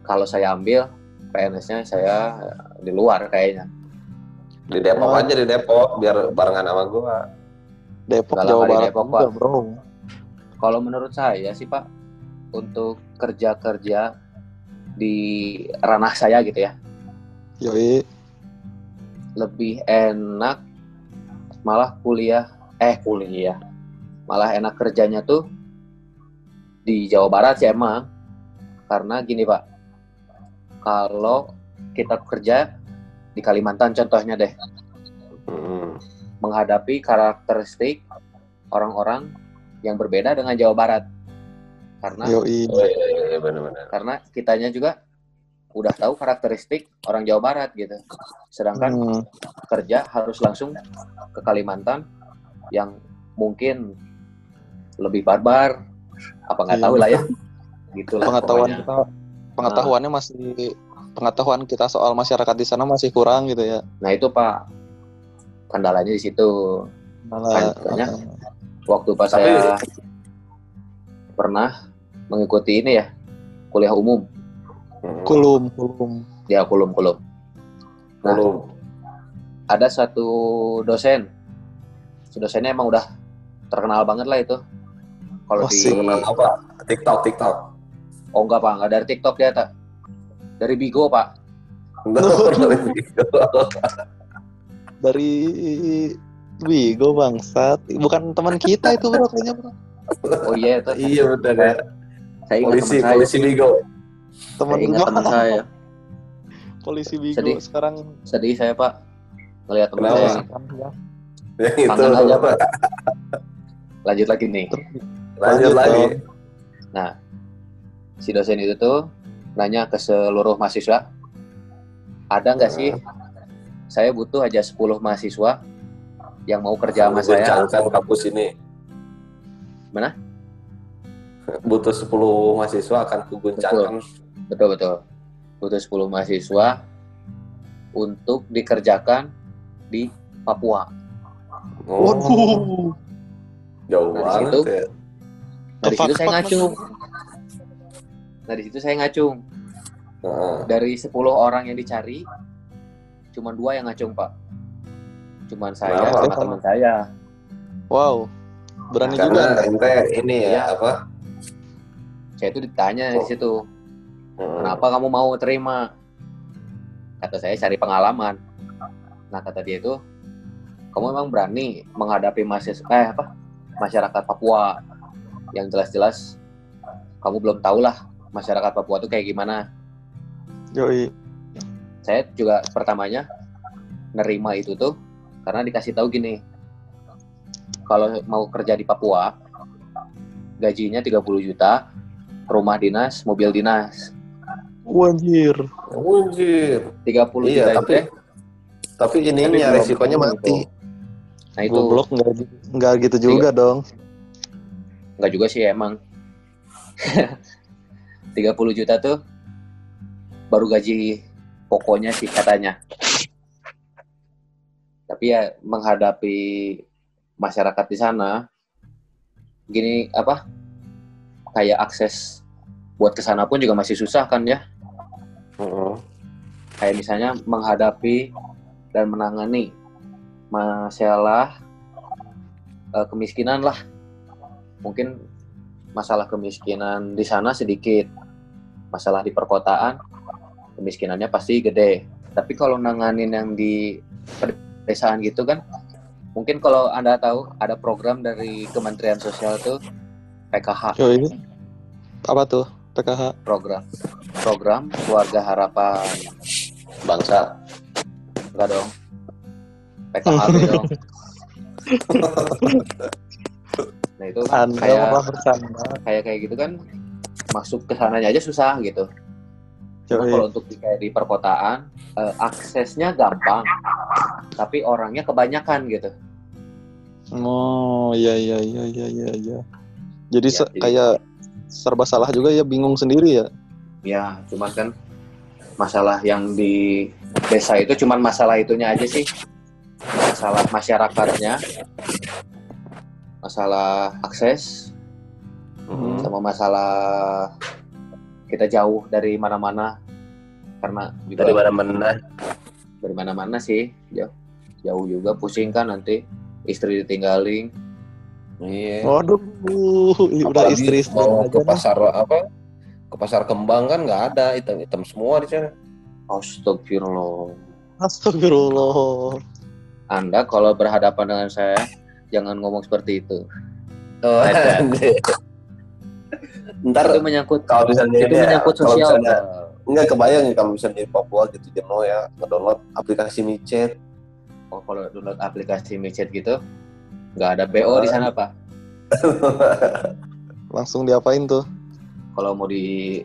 Speaker 3: kalau saya ambil PNS-nya saya di luar kayaknya
Speaker 1: Di Depok
Speaker 4: Oh.
Speaker 1: aja di Depok biar barengan sama gua.
Speaker 4: Depok
Speaker 3: Nggak
Speaker 4: Jawa
Speaker 3: lama di
Speaker 4: Barat
Speaker 3: Depok, Pak.
Speaker 4: bro.
Speaker 3: Kalau menurut saya sih Pak untuk kerja-kerja di ranah saya gitu ya
Speaker 4: Yoi.
Speaker 3: lebih enak malah kuliah eh kuliah malah enak kerjanya tuh di Jawa Barat sih emang karena gini Pak kalau kita kerja di Kalimantan contohnya deh
Speaker 1: Hmm.
Speaker 3: menghadapi karakteristik orang-orang yang berbeda dengan Jawa Barat karena
Speaker 4: Yoi.
Speaker 1: Oh, iya, iya, iya, benar-benar.
Speaker 3: karena kitanya juga udah tahu karakteristik orang Jawa Barat gitu sedangkan
Speaker 4: Hmm.
Speaker 3: kerja harus langsung ke Kalimantan yang mungkin lebih barbar apa nggak
Speaker 4: Iya,
Speaker 3: tahu lah ya gitulah
Speaker 4: Pengetahuan
Speaker 3: pokoknya.
Speaker 4: kita pengetahuannya masih pengetahuan kita soal masyarakat di sana masih kurang gitu ya.
Speaker 3: nah itu pak kendalanya di situ
Speaker 4: Malah
Speaker 3: Makanya. Waktu pas
Speaker 1: Tapi-
Speaker 3: saya pernah mengikuti ini ya kuliah umum
Speaker 1: Hmm.
Speaker 4: kulum kulum.
Speaker 3: ya kulum kulum Nah,
Speaker 1: Belum.
Speaker 3: ada satu dosen si dosennya emang udah terkenal banget lah itu kalau
Speaker 4: Wah,
Speaker 3: di
Speaker 1: apa? TikTok, TikTok.
Speaker 3: oh enggak pak enggak dari TikTok dia tak dari Bigo pak
Speaker 4: Dari Wigo bangsat. Bukan teman kita itu bro kayaknya bro.
Speaker 3: oh iya itu
Speaker 1: iya betul ya.
Speaker 3: saya ingat
Speaker 1: Polisi,
Speaker 3: teman saya
Speaker 1: polisi Bigo.
Speaker 4: Teman
Speaker 3: saya ingat teman saya
Speaker 4: polisi Wigo
Speaker 3: Sedih.
Speaker 4: sekarang
Speaker 3: sedih saya pak ngelihat teman
Speaker 1: Kenapa?
Speaker 3: saya
Speaker 4: ya.
Speaker 1: Itu.
Speaker 3: Kangen aja, Pak. lanjut lagi nih
Speaker 1: Lanjut
Speaker 4: Lanjut
Speaker 1: lagi.
Speaker 4: dong.
Speaker 3: si dosen itu tuh nanya ke seluruh mahasiswa ada nggak sih saya butuh aja 10 mahasiswa yang mau kerja sama saya
Speaker 1: Guncangkan kampus ini.
Speaker 3: Mana?
Speaker 1: Butuh 10 mahasiswa akan kuguncangkan.
Speaker 3: betul betul butuh 10 mahasiswa untuk dikerjakan di Papua
Speaker 1: Oh,
Speaker 4: Waduh.
Speaker 1: jauh
Speaker 3: Nah,
Speaker 1: banget
Speaker 3: situ-
Speaker 1: ya.
Speaker 3: nah di situ saya ngacung nah di situ saya ngacung
Speaker 1: Heeh.
Speaker 3: dari 10 orang yang dicari cuma dua yang ngacung pak cuman saya
Speaker 1: Kenapa?
Speaker 3: sama teman saya
Speaker 4: Wow. Berani
Speaker 1: Karena
Speaker 4: juga.
Speaker 1: ente ini ya
Speaker 3: Iya.
Speaker 1: apa?
Speaker 3: saya itu ditanya di
Speaker 1: Oh.
Speaker 3: situ
Speaker 1: Hmm.
Speaker 3: Kenapa kamu mau terima? Kata saya cari pengalaman. Nah kata dia itu, kamu emang berani menghadapi mahasiswa eh apa masyarakat Papua yang jelas-jelas kamu belum tahu lah masyarakat Papua itu kayak gimana.
Speaker 4: Yoi.
Speaker 3: Saya juga pertamanya nerima itu tuh karena dikasih tahu gini, kalau mau kerja di Papua gajinya 30 juta, rumah dinas, mobil dinas.
Speaker 4: Wanjir.
Speaker 1: Anjir.
Speaker 3: 30
Speaker 1: Iya,
Speaker 3: juta
Speaker 1: tapi
Speaker 3: teh,
Speaker 1: tapi ininya
Speaker 3: belum
Speaker 1: resikonya mati.
Speaker 3: itu. Nah itu
Speaker 4: Goblok nggak nggak gitu juga dong.
Speaker 3: nggak juga sih emang 30 juta tuh baru gaji pokoknya sih katanya tapi ya menghadapi masyarakat di sana gini apa kayak akses buat ke sana pun juga masih susah kan ya.
Speaker 1: Heeh.
Speaker 3: kayak misalnya menghadapi dan menangani masalah eh, kemiskinan lah. Mungkin masalah kemiskinan di sana sedikit masalah di perkotaan kemiskinannya pasti gede. Tapi kalau nanganin yang di pedesaan gitu kan mungkin kalau anda tahu ada program dari Kementerian Sosial tuh PKH
Speaker 4: Yoi. Apa tuh? PKH.
Speaker 3: program program keluarga harapan
Speaker 1: Bangsa.
Speaker 3: enggak dong PKHB dong nah itu kan kayak kayak kayak gitu kan masuk ke sananya aja susah gitu Cuma kalau untuk di, kayak di perkotaan eh, aksesnya gampang tapi orangnya kebanyakan gitu
Speaker 4: Oh, iya iya iya iya iya iya. Jadi
Speaker 3: Ya, jadi-
Speaker 4: kayak serba salah juga ya bingung sendiri ya.
Speaker 3: ya cuman kan masalah yang di desa itu cuman masalah itunya aja sih masalah masyarakatnya masalah akses
Speaker 1: Hmm.
Speaker 3: sama masalah kita jauh dari mana-mana karena juga
Speaker 1: Dari mana-mana.
Speaker 3: dari mana-mana sih jauh jauh juga pusing kan nanti istri ditinggalin
Speaker 1: Iya.
Speaker 4: Waduh, udah istri istri
Speaker 1: mau ke pasar apa? Ke pasar kembang kan nggak ada hitam-hitam semua di sana.
Speaker 3: Astagfirullah
Speaker 4: Astagfirullah.
Speaker 3: Anda kalau berhadapan dengan saya jangan ngomong seperti itu
Speaker 1: Oh,
Speaker 3: Ada.
Speaker 1: Ntar
Speaker 3: itu menyangkut
Speaker 1: kalau misalnya
Speaker 3: itu
Speaker 1: ya,
Speaker 3: menyangkut
Speaker 1: kalau
Speaker 3: sosial
Speaker 1: misalnya nggak kebayang nih kalau misalnya di Papua gitu dia mau ya ngedownload aplikasi micet.
Speaker 3: oh, kalau download aplikasi micet gitu nggak ada BO di sana pak
Speaker 4: Langsung diapain tuh?
Speaker 3: kalau mau di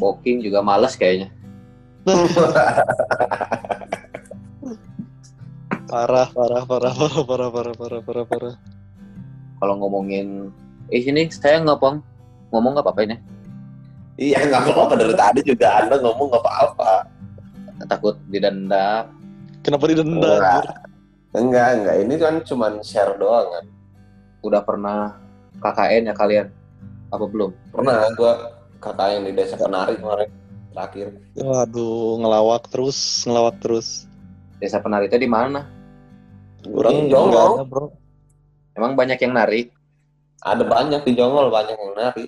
Speaker 3: booking juga males kayaknya
Speaker 4: Parah, parah, parah, parah, parah, parah, parah, parah, parah.
Speaker 3: kalau ngomongin eh ini saya ngomong ngomong nggak apa-apa ini
Speaker 1: iya nggak apa-apa dari tadi juga anda ngomong nggak apa-apa.
Speaker 3: takut didenda
Speaker 4: Kenapa didenda?
Speaker 1: Enggak. Enggak enggak ini kan cuman share doang kan.
Speaker 3: udah pernah KKN ya kalian apa belum
Speaker 1: Pernah gua kakak yang di desa penari kemarin terakhir.
Speaker 4: Waduh, ngelawak terus, ngelawak terus.
Speaker 3: desa penari itu di mana
Speaker 4: Orang
Speaker 1: Di Jongol.
Speaker 3: emang banyak yang nari
Speaker 1: Ada banyak di Jongol banyak yang nari.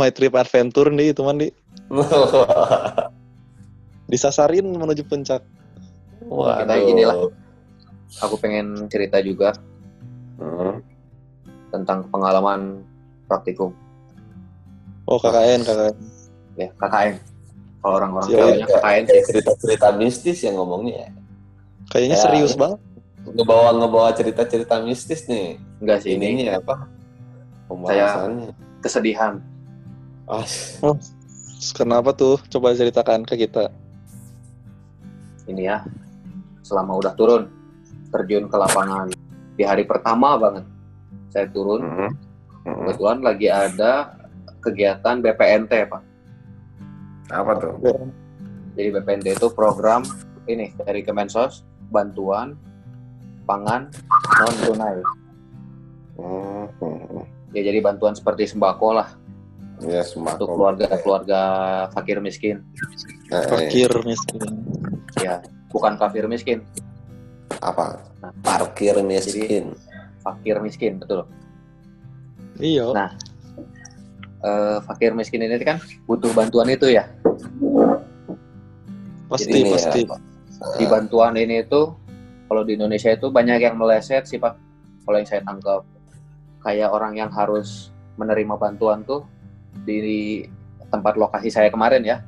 Speaker 4: My trip adventure nih, teman di disasarin menuju puncak.
Speaker 1: Waduh.
Speaker 3: Kita gini lah. aku pengen cerita juga
Speaker 1: Hmm.
Speaker 3: tentang pengalaman praktikum
Speaker 4: Oh, KKN, KKN.
Speaker 3: ya KKN kalau orang-orang
Speaker 4: Siap.
Speaker 3: tahunya KKN sih
Speaker 1: cerita-cerita mistis yang ngomongnya.
Speaker 4: Kayaknya
Speaker 1: Ya,
Speaker 4: serius banget.
Speaker 1: Ngebawa ngebawa cerita-cerita mistis nih.
Speaker 3: enggak sih ini
Speaker 1: Ininya apa? Pembahasannya.
Speaker 3: kesedihan
Speaker 1: Ah,
Speaker 4: Kenapa tuh? Coba ceritakan ke kita.
Speaker 3: ini ya selama udah turun terjun ke lapangan di hari pertama banget saya turun
Speaker 1: mm, mm.
Speaker 3: kebetulan lagi ada kegiatan BPNT pak
Speaker 1: Apa tuh?
Speaker 3: jadi BPNT itu program ini dari Kemensos bantuan pangan non tunai
Speaker 1: Hmm, hmm.
Speaker 3: ya jadi bantuan seperti sembako lah
Speaker 1: Ya
Speaker 3: untuk
Speaker 1: sembako.
Speaker 3: keluarga-keluarga fakir miskin
Speaker 1: Eh, eh,
Speaker 4: Fakir miskin.
Speaker 3: ya bukan kafir miskin
Speaker 1: apa?
Speaker 3: Nah,
Speaker 1: Parkir miskin.
Speaker 3: fakir miskin betul
Speaker 4: Iya.
Speaker 3: Nah, eh, fakir miskin ini kan butuh bantuan itu ya.
Speaker 2: Pasti
Speaker 1: Jadi ini
Speaker 2: pasti.
Speaker 1: ya,
Speaker 3: Di bantuan ini itu kalau di Indonesia itu banyak yang meleset sih Pak. Kalau yang saya tangkap kayak orang yang harus menerima bantuan tuh di tempat lokasi saya kemarin ya,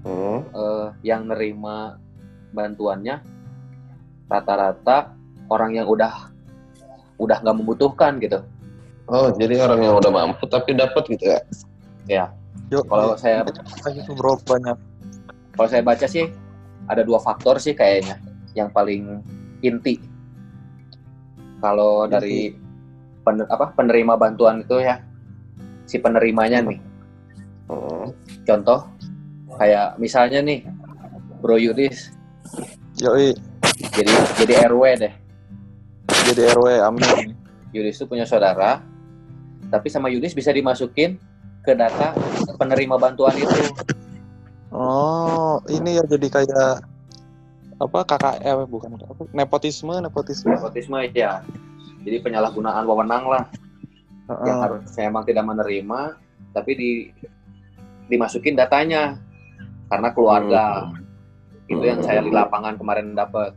Speaker 1: Hmm.
Speaker 3: eh, yang nerima bantuannya rata-rata orang yang udah udah nggak membutuhkan gitu.
Speaker 1: Oh, jadi orang yang udah mampu tapi dapat gitu ya?
Speaker 3: Ya,
Speaker 2: Yuk,
Speaker 3: kalau saya
Speaker 2: bro banyak.
Speaker 3: kalau saya baca sih ada dua faktor sih kayaknya yang paling inti. Kalau dari pener- apa penerima bantuan itu ya si penerimanya nih.
Speaker 1: Hmm.
Speaker 3: Contoh kayak misalnya nih Bro Yudis
Speaker 2: Yoi,
Speaker 3: jadi jadi RW deh.
Speaker 2: jadi RW amin.
Speaker 3: Yudis itu punya saudara, tapi sama Yudis bisa dimasukin ke data penerima bantuan itu.
Speaker 2: Oh, ini ya jadi kayak apa KKL bukan apa nepotisme nepotisme.
Speaker 3: Nepotisme ya. Jadi penyalahgunaan wewenang lah yang
Speaker 2: Heeh.
Speaker 3: harusnya emang tidak menerima, tapi di dimasukin datanya karena keluarga. Itu yang saya di lapangan kemarin dapat.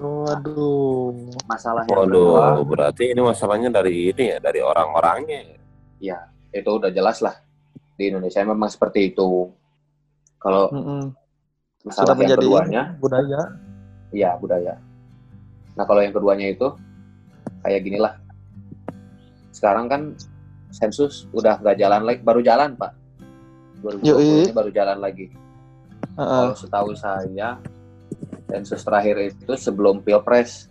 Speaker 2: Waduh.
Speaker 3: Masalah yang kedua,
Speaker 1: Waduh, berarti ini masalahnya dari ini ya, dari orang-orangnya.
Speaker 3: ya itu udah jelas lah di Indonesia memang seperti itu. Kalau
Speaker 2: Mm-mm.
Speaker 3: masalah yang
Speaker 2: menjadi
Speaker 3: keduanya,
Speaker 2: budaya.
Speaker 3: ya budaya. Nah kalau yang keduanya itu kayak gini lah. Sekarang kan sensus udah nggak jalan lagi, baru jalan pak. 2020
Speaker 2: Yoi.
Speaker 3: ini baru jalan lagi.
Speaker 2: Heeh.
Speaker 3: Kalau setahu saya sensus terakhir itu sebelum pilpres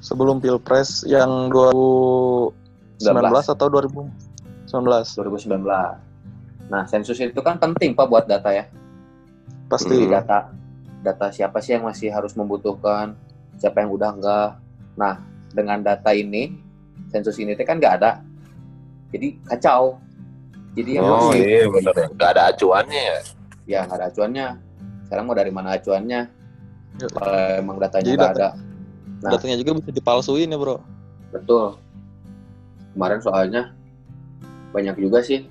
Speaker 2: Sebelum Pilpres yang 2019 atau 2019?
Speaker 3: 2019. Nah sensus itu kan penting pak buat data ya.
Speaker 2: Pasti.
Speaker 3: Jadi data data siapa sih yang masih harus membutuhkan, siapa yang udah enggak. Nah dengan data ini sensus ini teh kan nggak ada, jadi kacau. Jadi yang
Speaker 1: Oh iya bener ya, nggak ada acuannya ya.
Speaker 3: ya nggak ada acuannya. Sekarang mau dari mana acuannya?
Speaker 2: Yuk.
Speaker 3: Kalau emang datanya
Speaker 2: Jadi
Speaker 3: nggak
Speaker 2: data-
Speaker 3: ada, Nah.
Speaker 2: Datanya juga bisa dipalsuin ya bro.
Speaker 3: betul. Kemarin soalnya banyak juga sih.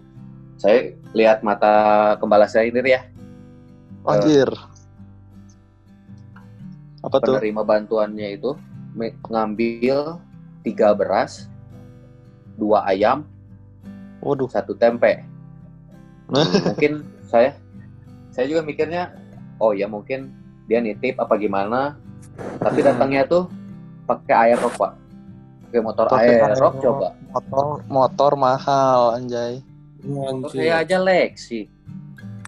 Speaker 3: Saya lihat mata kembala saya ini ya,
Speaker 2: Anjir. Apa tuh?
Speaker 3: penerima bantuannya itu ngambil tiga beras, dua ayam,
Speaker 2: Waduh.
Speaker 3: satu tempe. mungkin saya saya juga mikirnya oh ya mungkin dia nitip apa gimana tapi datangnya tuh pakai air pak pakai motor air rock
Speaker 2: aerok.
Speaker 3: coba
Speaker 2: Motor motor mahal anjay.
Speaker 3: motor saya aja Lexi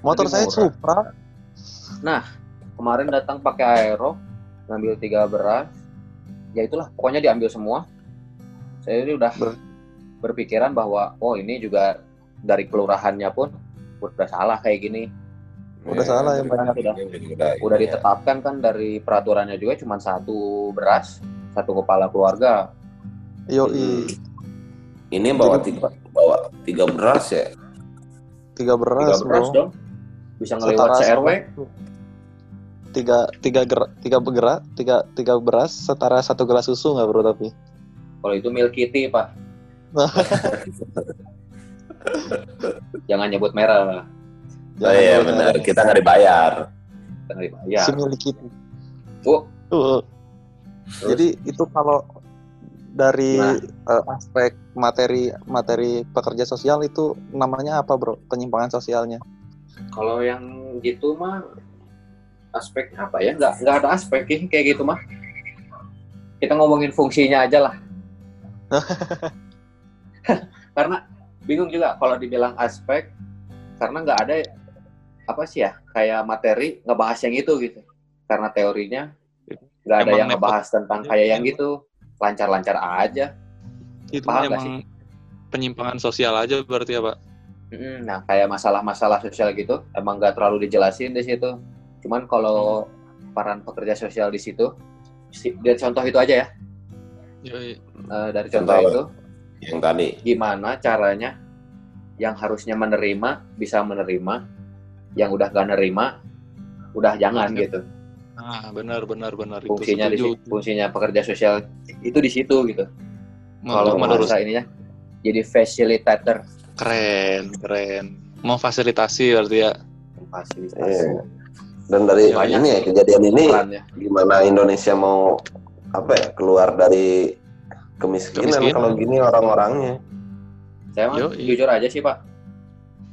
Speaker 2: Motor saya
Speaker 3: murah.
Speaker 2: Supra.
Speaker 3: kemarin datang pakai air rock ngambil tiga beras ya itulah pokoknya diambil semua saya ini udah
Speaker 2: Ber-
Speaker 3: berpikiran bahwa oh ini juga dari kelurahannya pun udah salah kayak gini
Speaker 2: Udah salah ya, banyak.
Speaker 3: Udah.
Speaker 1: Udah,
Speaker 3: udah
Speaker 1: iya.
Speaker 3: ditetapkan kan dari peraturannya juga cuma satu beras satu kepala keluarga
Speaker 2: Yoi.
Speaker 1: Ini bawa tiga, bawa tiga beras ya.
Speaker 2: Tiga
Speaker 3: tiga
Speaker 2: beras
Speaker 3: beras
Speaker 2: bro.
Speaker 3: dong bisa ngelewat
Speaker 2: Setara
Speaker 3: se RW
Speaker 2: sama- Tiga tiga ger, tiga begerak tiga tiga beras setara satu gelas susu nggak bro tapi.
Speaker 3: Kalau itu milk kitty pak jangan nyebut merah
Speaker 1: Oh iya benar, kita nggak dibayar.
Speaker 3: Kita nggak dibayar.
Speaker 2: Si milik itu.
Speaker 3: Oh,
Speaker 2: Uh,
Speaker 3: terus
Speaker 2: Jadi itu kalau dari
Speaker 3: Nah.
Speaker 2: eh, aspek materi materi pekerja sosial itu namanya apa bro? Penyimpangan sosialnya.
Speaker 3: kalau yang gitu mah aspeknya apa ya nggak nggak ada aspek kayak gitu mah kita ngomongin fungsinya aja lah karena bingung juga kalau dibilang aspek karena nggak ada apa sih ya kayak materi ngebahas yang itu gitu. Karena teorinya nggak ada yang ngebahas tentang kayak yang gitu. Lancar-lancar aja.
Speaker 5: Itu
Speaker 3: Paham
Speaker 5: emang penyimpangan sosial aja berarti ya Pak?
Speaker 3: Nah, kayak masalah-masalah sosial gitu, emang nggak terlalu dijelasin di situ. Cuman kalau peran pekerja sosial di situ, si- dari contoh itu aja ya, Eh, dari contoh
Speaker 1: Contoh.
Speaker 3: itu,
Speaker 1: Yang tadi.
Speaker 3: gimana caranya yang harusnya menerima bisa menerima, yang udah gak nerima, udah jangan gitu.
Speaker 5: Ah, benar benar benar itu
Speaker 3: Fungsinya di
Speaker 5: setuju.
Speaker 3: situ, fungsinya pekerja sosial itu di situ gitu. Kalau
Speaker 5: menurut
Speaker 3: bahasa ininya, jadi facilitator.
Speaker 2: Keren, keren. Mau fasilitasi berarti ya.
Speaker 3: Fasilitas.
Speaker 1: Iya. Dan dari
Speaker 3: Banyak
Speaker 1: ini ya kejadian ini
Speaker 3: Perannya.
Speaker 1: gimana Indonesia mau apa ya keluar dari kemiskinan,
Speaker 2: Kemiskinan.
Speaker 1: kalau gini orang-orangnya.
Speaker 3: Saya mah
Speaker 2: Yoi.
Speaker 3: jujur aja sih Pak.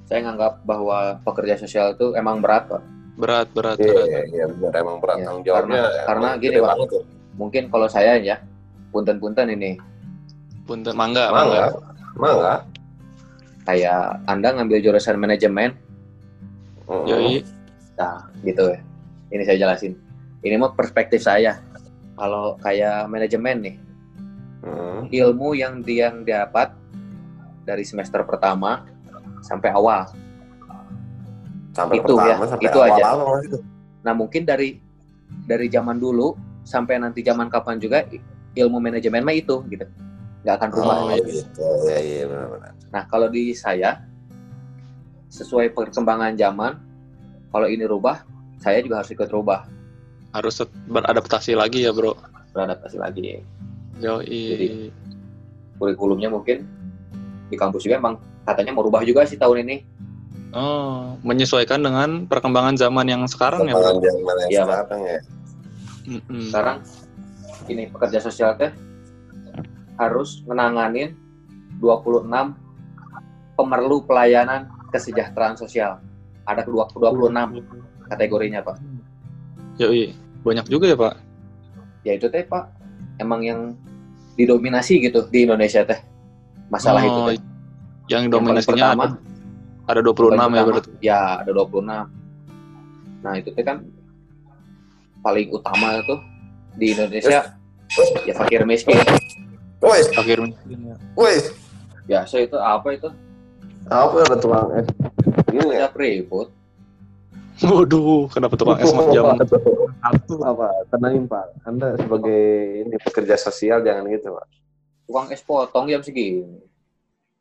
Speaker 3: Saya nganggap bahwa pekerja sosial itu emang berat Pak.
Speaker 2: Berat, berat,
Speaker 1: Iya,
Speaker 2: berat.
Speaker 1: iya, iya, benar emang berat tanggung jawabnya.
Speaker 3: karena- karena gini, Pak.
Speaker 1: banget tuh.
Speaker 3: Mungkin kalau saya ya, punten-punten ini,
Speaker 2: Punten mangga,
Speaker 1: Mangga,
Speaker 2: mangga.
Speaker 1: mangga.
Speaker 3: kayak Anda ngambil jurusan manajemen,
Speaker 1: Mm.
Speaker 2: Yoi.
Speaker 3: nah gitu ya. Ini saya jelasin. Ini mah perspektif saya. Kalau kayak manajemen nih,
Speaker 1: Mm.
Speaker 3: ilmu yang dia yang dapat dari semester pertama sampai awal.
Speaker 1: Sampai
Speaker 3: Itu ya,
Speaker 1: pertama sampai
Speaker 3: itu
Speaker 1: awal
Speaker 3: aja.
Speaker 1: awal gitu.
Speaker 3: Nah mungkin dari dari zaman dulu sampai nanti zaman kapan juga ilmu manajemen mah itu gitu, nggak akan rubah.
Speaker 1: Oh, gitu. Ya, iya benar-benar.
Speaker 3: Nah kalau di saya sesuai perkembangan zaman, kalau ini rubah, saya juga harus ikut rubah,
Speaker 2: Harus beradaptasi lagi ya, Bro.
Speaker 3: beradaptasi lagi.
Speaker 2: Yoi.
Speaker 3: Jadi- Kurikulumnya mungkin di kampus juga emang katanya mau rubah juga sih tahun ini.
Speaker 2: Oh, menyesuaikan dengan perkembangan zaman yang sekarang ya, Bro.
Speaker 1: Perkembangan zaman yang
Speaker 3: Iya, Pak.
Speaker 1: sekarang ya.
Speaker 2: Mm-mm.
Speaker 3: Sekarang ini pekerja sosial teh harus menanganin 26 pemerlu pelayanan kesejahteraan sosial. Ada kedua 26 kategorinya, Pak.
Speaker 2: Yoi. Banyak juga ya, Pak.
Speaker 3: Ya itu teh, Pak. Emang yang didominasi gitu di Indonesia teh. Masalah itu
Speaker 2: Oh,
Speaker 3: teh.
Speaker 2: Yang
Speaker 3: Yang
Speaker 2: dominasinya
Speaker 3: pertama,
Speaker 2: ada, ada 26
Speaker 3: paling
Speaker 2: ya berarti.
Speaker 3: Ya, ada 26. Nah, itu teh kan paling utama tuh di Indonesia ya fakir miskin.
Speaker 1: Woi,
Speaker 2: Fakir miskin ya.
Speaker 1: woi.
Speaker 3: Biasa itu apa itu?
Speaker 1: Apa ada tukang es? Gini ya.
Speaker 3: Ya ribut.
Speaker 2: Waduh, kenapa tukang es mah jam satu?
Speaker 1: apa? Tenangin Pak. Anda sebagai ini pekerja sosial jangan gitu Pak.
Speaker 3: Tukang es potong jam segini.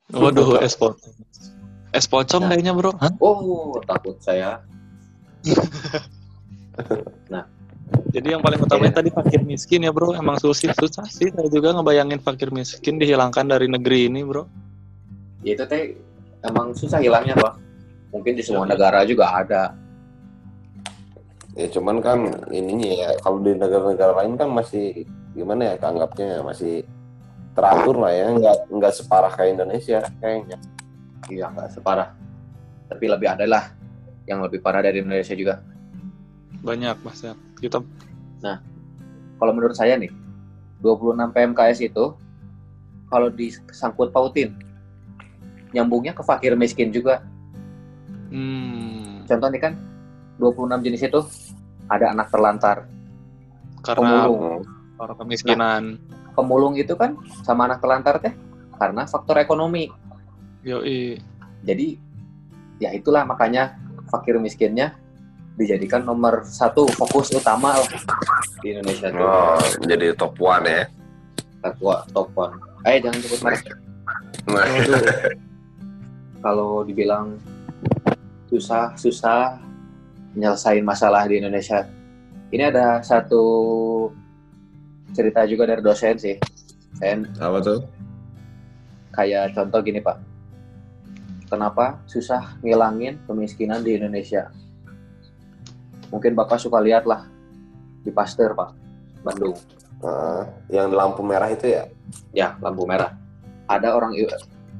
Speaker 2: Waduh, es potong. Es pocong kayaknya, Bro. Hah?
Speaker 3: Oh, takut saya.
Speaker 2: Jadi yang paling utamanya tadi fakir miskin ya, Bro. Emang susah susah sih saya juga ngebayangin fakir miskin dihilangkan dari negeri ini, Bro.
Speaker 3: Ya itu teh emang susah hilangnya, Pak. Mungkin di semua negara juga ada.
Speaker 1: Ya cuman kan ininya ya kalau di negara-negara lain kan masih gimana ya anggapnya masih teratur lah ya nggak nggak separah kayak Indonesia kayaknya.
Speaker 3: Iya, nggak separah. Tapi lebih ada lah yang lebih parah dari Indonesia juga.
Speaker 2: Banyak, Mas. ya. Kita
Speaker 3: Kalau menurut saya nih, 26 PMKS itu kalau disangkut pautin nyambungnya ke fakir miskin juga.
Speaker 2: hmm,
Speaker 3: Contoh nih kan 26 jenis itu ada anak terlantar,
Speaker 2: karena
Speaker 3: pemulung.
Speaker 2: para kemiskinan.
Speaker 3: Pemulung itu kan sama anak terlantar teh karena faktor ekonomi.
Speaker 2: Yoi.
Speaker 3: Jadi ya itulah makanya fakir miskinnya dijadikan nomor satu fokus utama lah di Indonesia tuh.
Speaker 1: Oh jadi top one ya.
Speaker 3: Ketua top one. Eh jangan sebut merek.
Speaker 1: Nah,
Speaker 3: Kalau dibilang susah susah nyelesain masalah di Indonesia. Ini ada satu cerita juga dari dosen sih. Saya
Speaker 1: apa tuh?
Speaker 3: kayak contoh gini Pak. Kenapa susah ngilangin kemiskinan di Indonesia? Mungkin Bapak suka lihat lah di Pasteur Pak, Bandung.
Speaker 1: Ah, yang lampu merah itu ya?
Speaker 3: Ya, lampu merah. Ada orang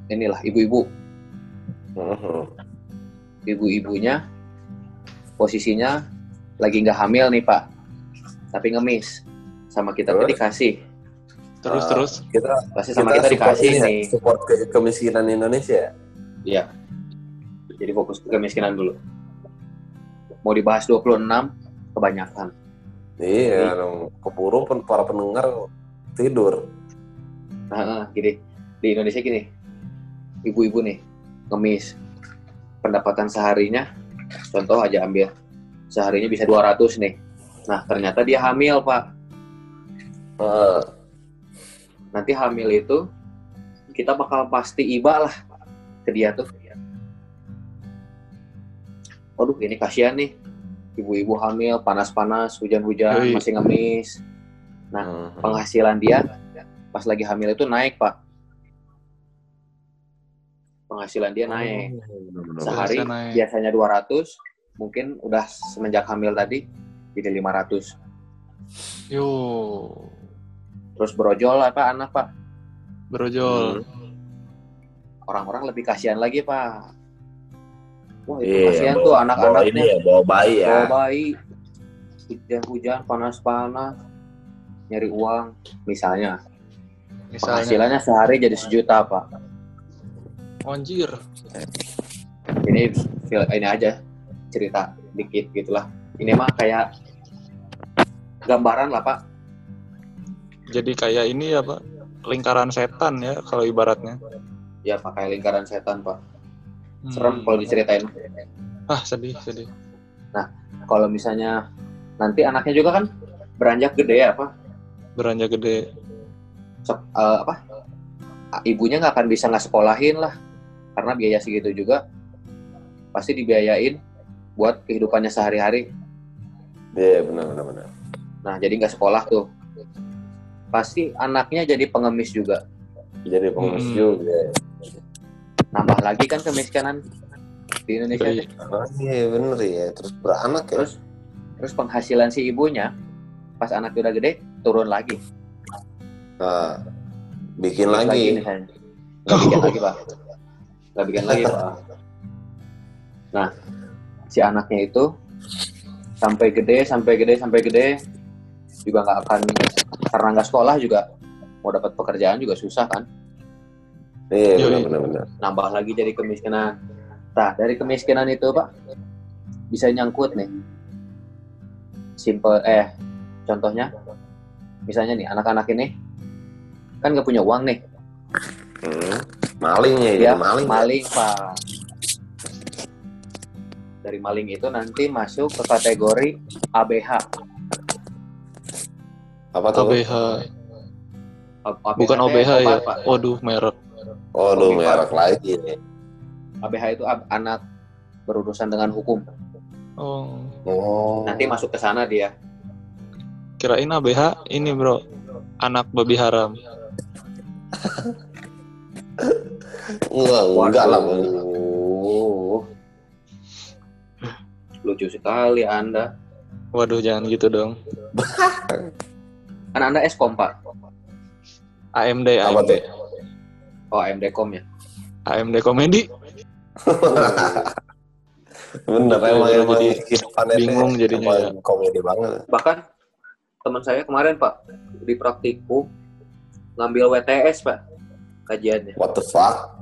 Speaker 3: inilah ibu-ibu,
Speaker 1: Mhm.
Speaker 3: ibu-ibunya posisinya lagi nggak hamil nih Pak, tapi ngemis sama kita
Speaker 1: Terus?
Speaker 3: dikasih,
Speaker 2: Terus
Speaker 1: Ah,
Speaker 2: terus
Speaker 1: Kita
Speaker 3: pasti sama kita,
Speaker 1: support
Speaker 3: dikasih
Speaker 1: ini ya,
Speaker 3: nih.
Speaker 1: support ke kemiskinan Indonesia.
Speaker 3: Iya. Jadi fokus ke kemiskinan dulu. Mau dibahas 26 kebanyakan.
Speaker 1: Iya, dong. keburu para pendengar tidur.
Speaker 3: Nah, gini di Indonesia gini, ibu-ibu nih ngemis pendapatan seharinya, contoh aja ambil seharinya bisa 200 nih. Nah ternyata dia hamil pak.
Speaker 1: Ah,
Speaker 3: Nanti hamil itu kita bakal pasti iba lah ke dia tuh. Waduh ini kasihan nih ibu-ibu hamil panas-panas hujan-hujan
Speaker 2: Yoi.
Speaker 3: masih ngemis. Nah,
Speaker 1: mhm.
Speaker 3: penghasilan dia pas lagi hamil itu naik pak penghasilan dia naik.
Speaker 1: Benar-benar.
Speaker 3: Sehari
Speaker 2: naik.
Speaker 3: biasanya 200, mungkin udah semenjak hamil tadi jadi 500.
Speaker 2: Yo,
Speaker 3: Terus brojol apa anak pak?
Speaker 2: brojol.
Speaker 3: Orang-orang lebih kasihan lagi pak. Wah itu
Speaker 1: Iya,
Speaker 3: kasihan
Speaker 1: bawa-
Speaker 3: tuh
Speaker 1: bawa
Speaker 3: anak-anaknya.
Speaker 1: ini ya, bawa bayi ya.
Speaker 3: Bawa bayi, hujan-hujan, panas-panas, nyari uang, misalnya.
Speaker 2: Misalnya,
Speaker 3: Penghasilannya sehari jadi sejuta pak.
Speaker 2: Anjir.
Speaker 3: Ini ini aja cerita dikit gitulah. Ini mah kayak gambaran lah pak.
Speaker 2: Jadi kayak ini ya pak, lingkaran setan ya kalau ibaratnya.
Speaker 3: Ya pakai lingkaran setan pak.
Speaker 2: Hmm.
Speaker 3: Serem kalau diceritain.
Speaker 2: Ah sedih sedih.
Speaker 3: Kalau misalnya nanti anaknya juga kan beranjak gede ya pak.
Speaker 2: Beranjak gede.
Speaker 3: Sek- eh, apa? Ibunya nggak akan bisa nggak sekolahin lah. Karena biaya segitu juga pasti dibiayain buat kehidupannya sehari-hari.
Speaker 1: Iya, benar benar benar.
Speaker 3: Nah, jadi nggak sekolah tuh. Pasti anaknya jadi pengemis juga.
Speaker 1: Jadi pengemis
Speaker 2: Hmm.
Speaker 1: juga.
Speaker 3: Nambah lagi kan kemiskinan di Indonesia.
Speaker 2: Iya.
Speaker 1: Oh, iya bener ya. Terus beranak ya.
Speaker 3: Terus terus penghasilan si ibunya pas anaknya udah gede turun lagi.
Speaker 1: Nah, bikin
Speaker 3: Terus
Speaker 1: lagi.
Speaker 3: Nggak bikin lagi, Pak. Nggak bikin lagi, Pak. Nah, si anaknya itu sampai gede, sampai gede, sampai gede juga nggak akan karena nggak sekolah juga mau dapat pekerjaan juga susah kan
Speaker 1: Iya,
Speaker 2: Yoi.
Speaker 1: benar benar benar.
Speaker 3: nambah lagi jadi kemiskinan. Nah, dari kemiskinan itu, Pak, bisa nyangkut nih. Simple, eh, contohnya, misalnya nih, anak-anak ini kan nggak punya uang nih.
Speaker 1: Hmm. Malingnya
Speaker 3: Dia
Speaker 1: jadi maling.
Speaker 3: maling, Pak. Dari maling itu nanti masuk ke kategori ABH.
Speaker 1: Apa tuh?
Speaker 2: OBH.
Speaker 3: A- ABH
Speaker 2: Bukan OBH ya.
Speaker 3: Pak.
Speaker 2: Waduh merek.
Speaker 1: Oh, lu
Speaker 3: Oke,
Speaker 1: merek lagi nih.
Speaker 3: ABH itu anak berurusan dengan hukum.
Speaker 2: Oh,
Speaker 1: Oh.
Speaker 3: Nanti masuk ke sana dia.
Speaker 2: kirain ABH ini bro, anak babi haram.
Speaker 1: Enggak, enggak lah.
Speaker 3: Waduh. Lucu sekali Anda.
Speaker 2: Waduh jangan gitu dong.
Speaker 3: Kan Anda Eskom, Pak.
Speaker 2: AMD,
Speaker 1: Apa
Speaker 2: AMD,
Speaker 1: tuh?
Speaker 3: Oh, AMD-Kom ya.
Speaker 2: AMD komedi.
Speaker 1: Bener emang
Speaker 2: jadi
Speaker 1: emang teh
Speaker 2: bingung jadinya ya.
Speaker 1: komedi banget.
Speaker 3: Bahkan teman saya kemarin, Pak, di praktikum ngambil WTS, Pak. Kajiannya.
Speaker 1: What the fuck?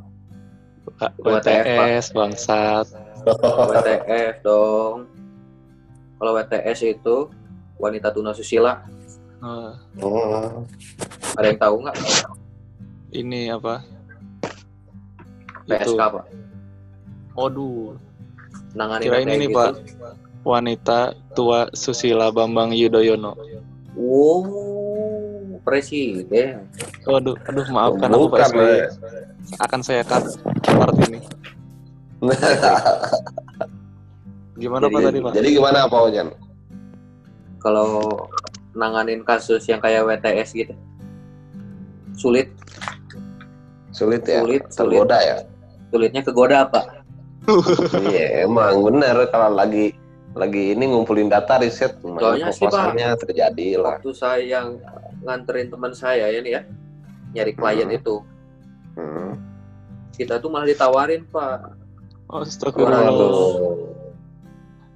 Speaker 2: WTS bangsat.
Speaker 3: WTF dong. Kalau WTS itu wanita tuna susila.
Speaker 2: Ah,
Speaker 1: Oh.
Speaker 3: Ada yang tahu nggak?
Speaker 2: ini apa?
Speaker 3: PSK,
Speaker 2: Itu.
Speaker 3: Pak.
Speaker 2: Waduh,
Speaker 3: Nanganin
Speaker 2: kirain ini
Speaker 3: gitu.
Speaker 2: Pak. Wanita tua Susila Bambang Yudhoyono.
Speaker 3: Wow, presiden.
Speaker 2: Waduh, aduh maafkan aku Pak
Speaker 1: Bukan,
Speaker 2: SBY. Akan saya cut part ini. Gimana Pak
Speaker 3: Jadi-
Speaker 2: tadi Pak?
Speaker 1: Jadi gimana Pak Ojan?
Speaker 3: Kalau nanganin kasus yang kayak WTS gitu, sulit,
Speaker 1: Sulit ya?
Speaker 3: sulit, sulit.
Speaker 1: Tergoda ya?
Speaker 3: Sulitnya kegoda, Pak.
Speaker 1: Iya, emang bener kalau lagi lagi ini ngumpulin data riset
Speaker 3: Soalnya sih, Pak.
Speaker 1: terjadi lah.
Speaker 3: Waktu saya yang nganterin teman saya ya nih ya, nyari klien
Speaker 1: Hmm.
Speaker 3: itu,
Speaker 1: Hmm.
Speaker 3: kita tuh malah ditawarin, Pak.
Speaker 2: Astagfirullah.
Speaker 1: Waduh.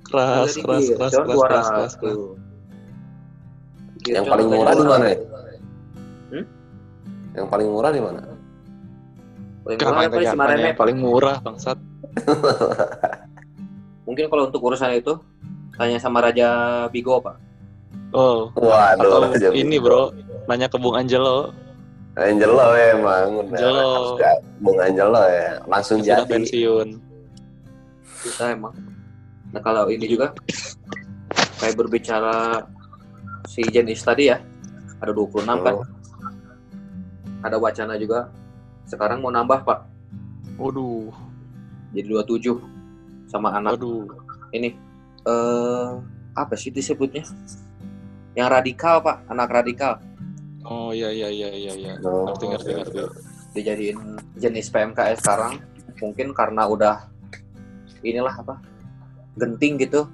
Speaker 2: Keras, keras,
Speaker 3: gitu,
Speaker 2: keras, keras, keras, keras, keras.
Speaker 3: Gitu,
Speaker 1: Yang paling
Speaker 3: cuma
Speaker 1: murah di mana ya?
Speaker 3: Hmm?
Speaker 1: Yang paling murah di mana?
Speaker 3: Paling murah
Speaker 2: yang
Speaker 3: apa sih Mareme,
Speaker 2: yang paling murah bangsat?
Speaker 3: Mungkin kalau untuk urusan itu tanya sama Raja Bigo, Pak.
Speaker 2: Oh,
Speaker 1: Waduh,
Speaker 2: atau ini bro, nanya ke Bung Angelo,
Speaker 1: Angelo ya emang.
Speaker 2: Angelo.
Speaker 1: Bung Angelo ya, langsung
Speaker 2: sudah
Speaker 1: jadi.
Speaker 2: pensiun.
Speaker 3: Kita emang. Nah kalau ini juga kayak berbicara si jenis tadi ya, ada 26 kan,
Speaker 1: Hmm.
Speaker 3: ada wacana juga. Sekarang mau nambah Pak,
Speaker 2: Waduh,
Speaker 3: jadi 27 sama anak
Speaker 2: waduh.
Speaker 3: ini eh apa sih disebutnya? Yang radikal Pak, anak radikal.
Speaker 2: Oh iya iya iya iya iya.
Speaker 1: Oh,
Speaker 2: Ngerti ngerti ngerti.
Speaker 3: dijadiin jenis PMKS sekarang. Mungkin karena udah inilah apa genting gitu.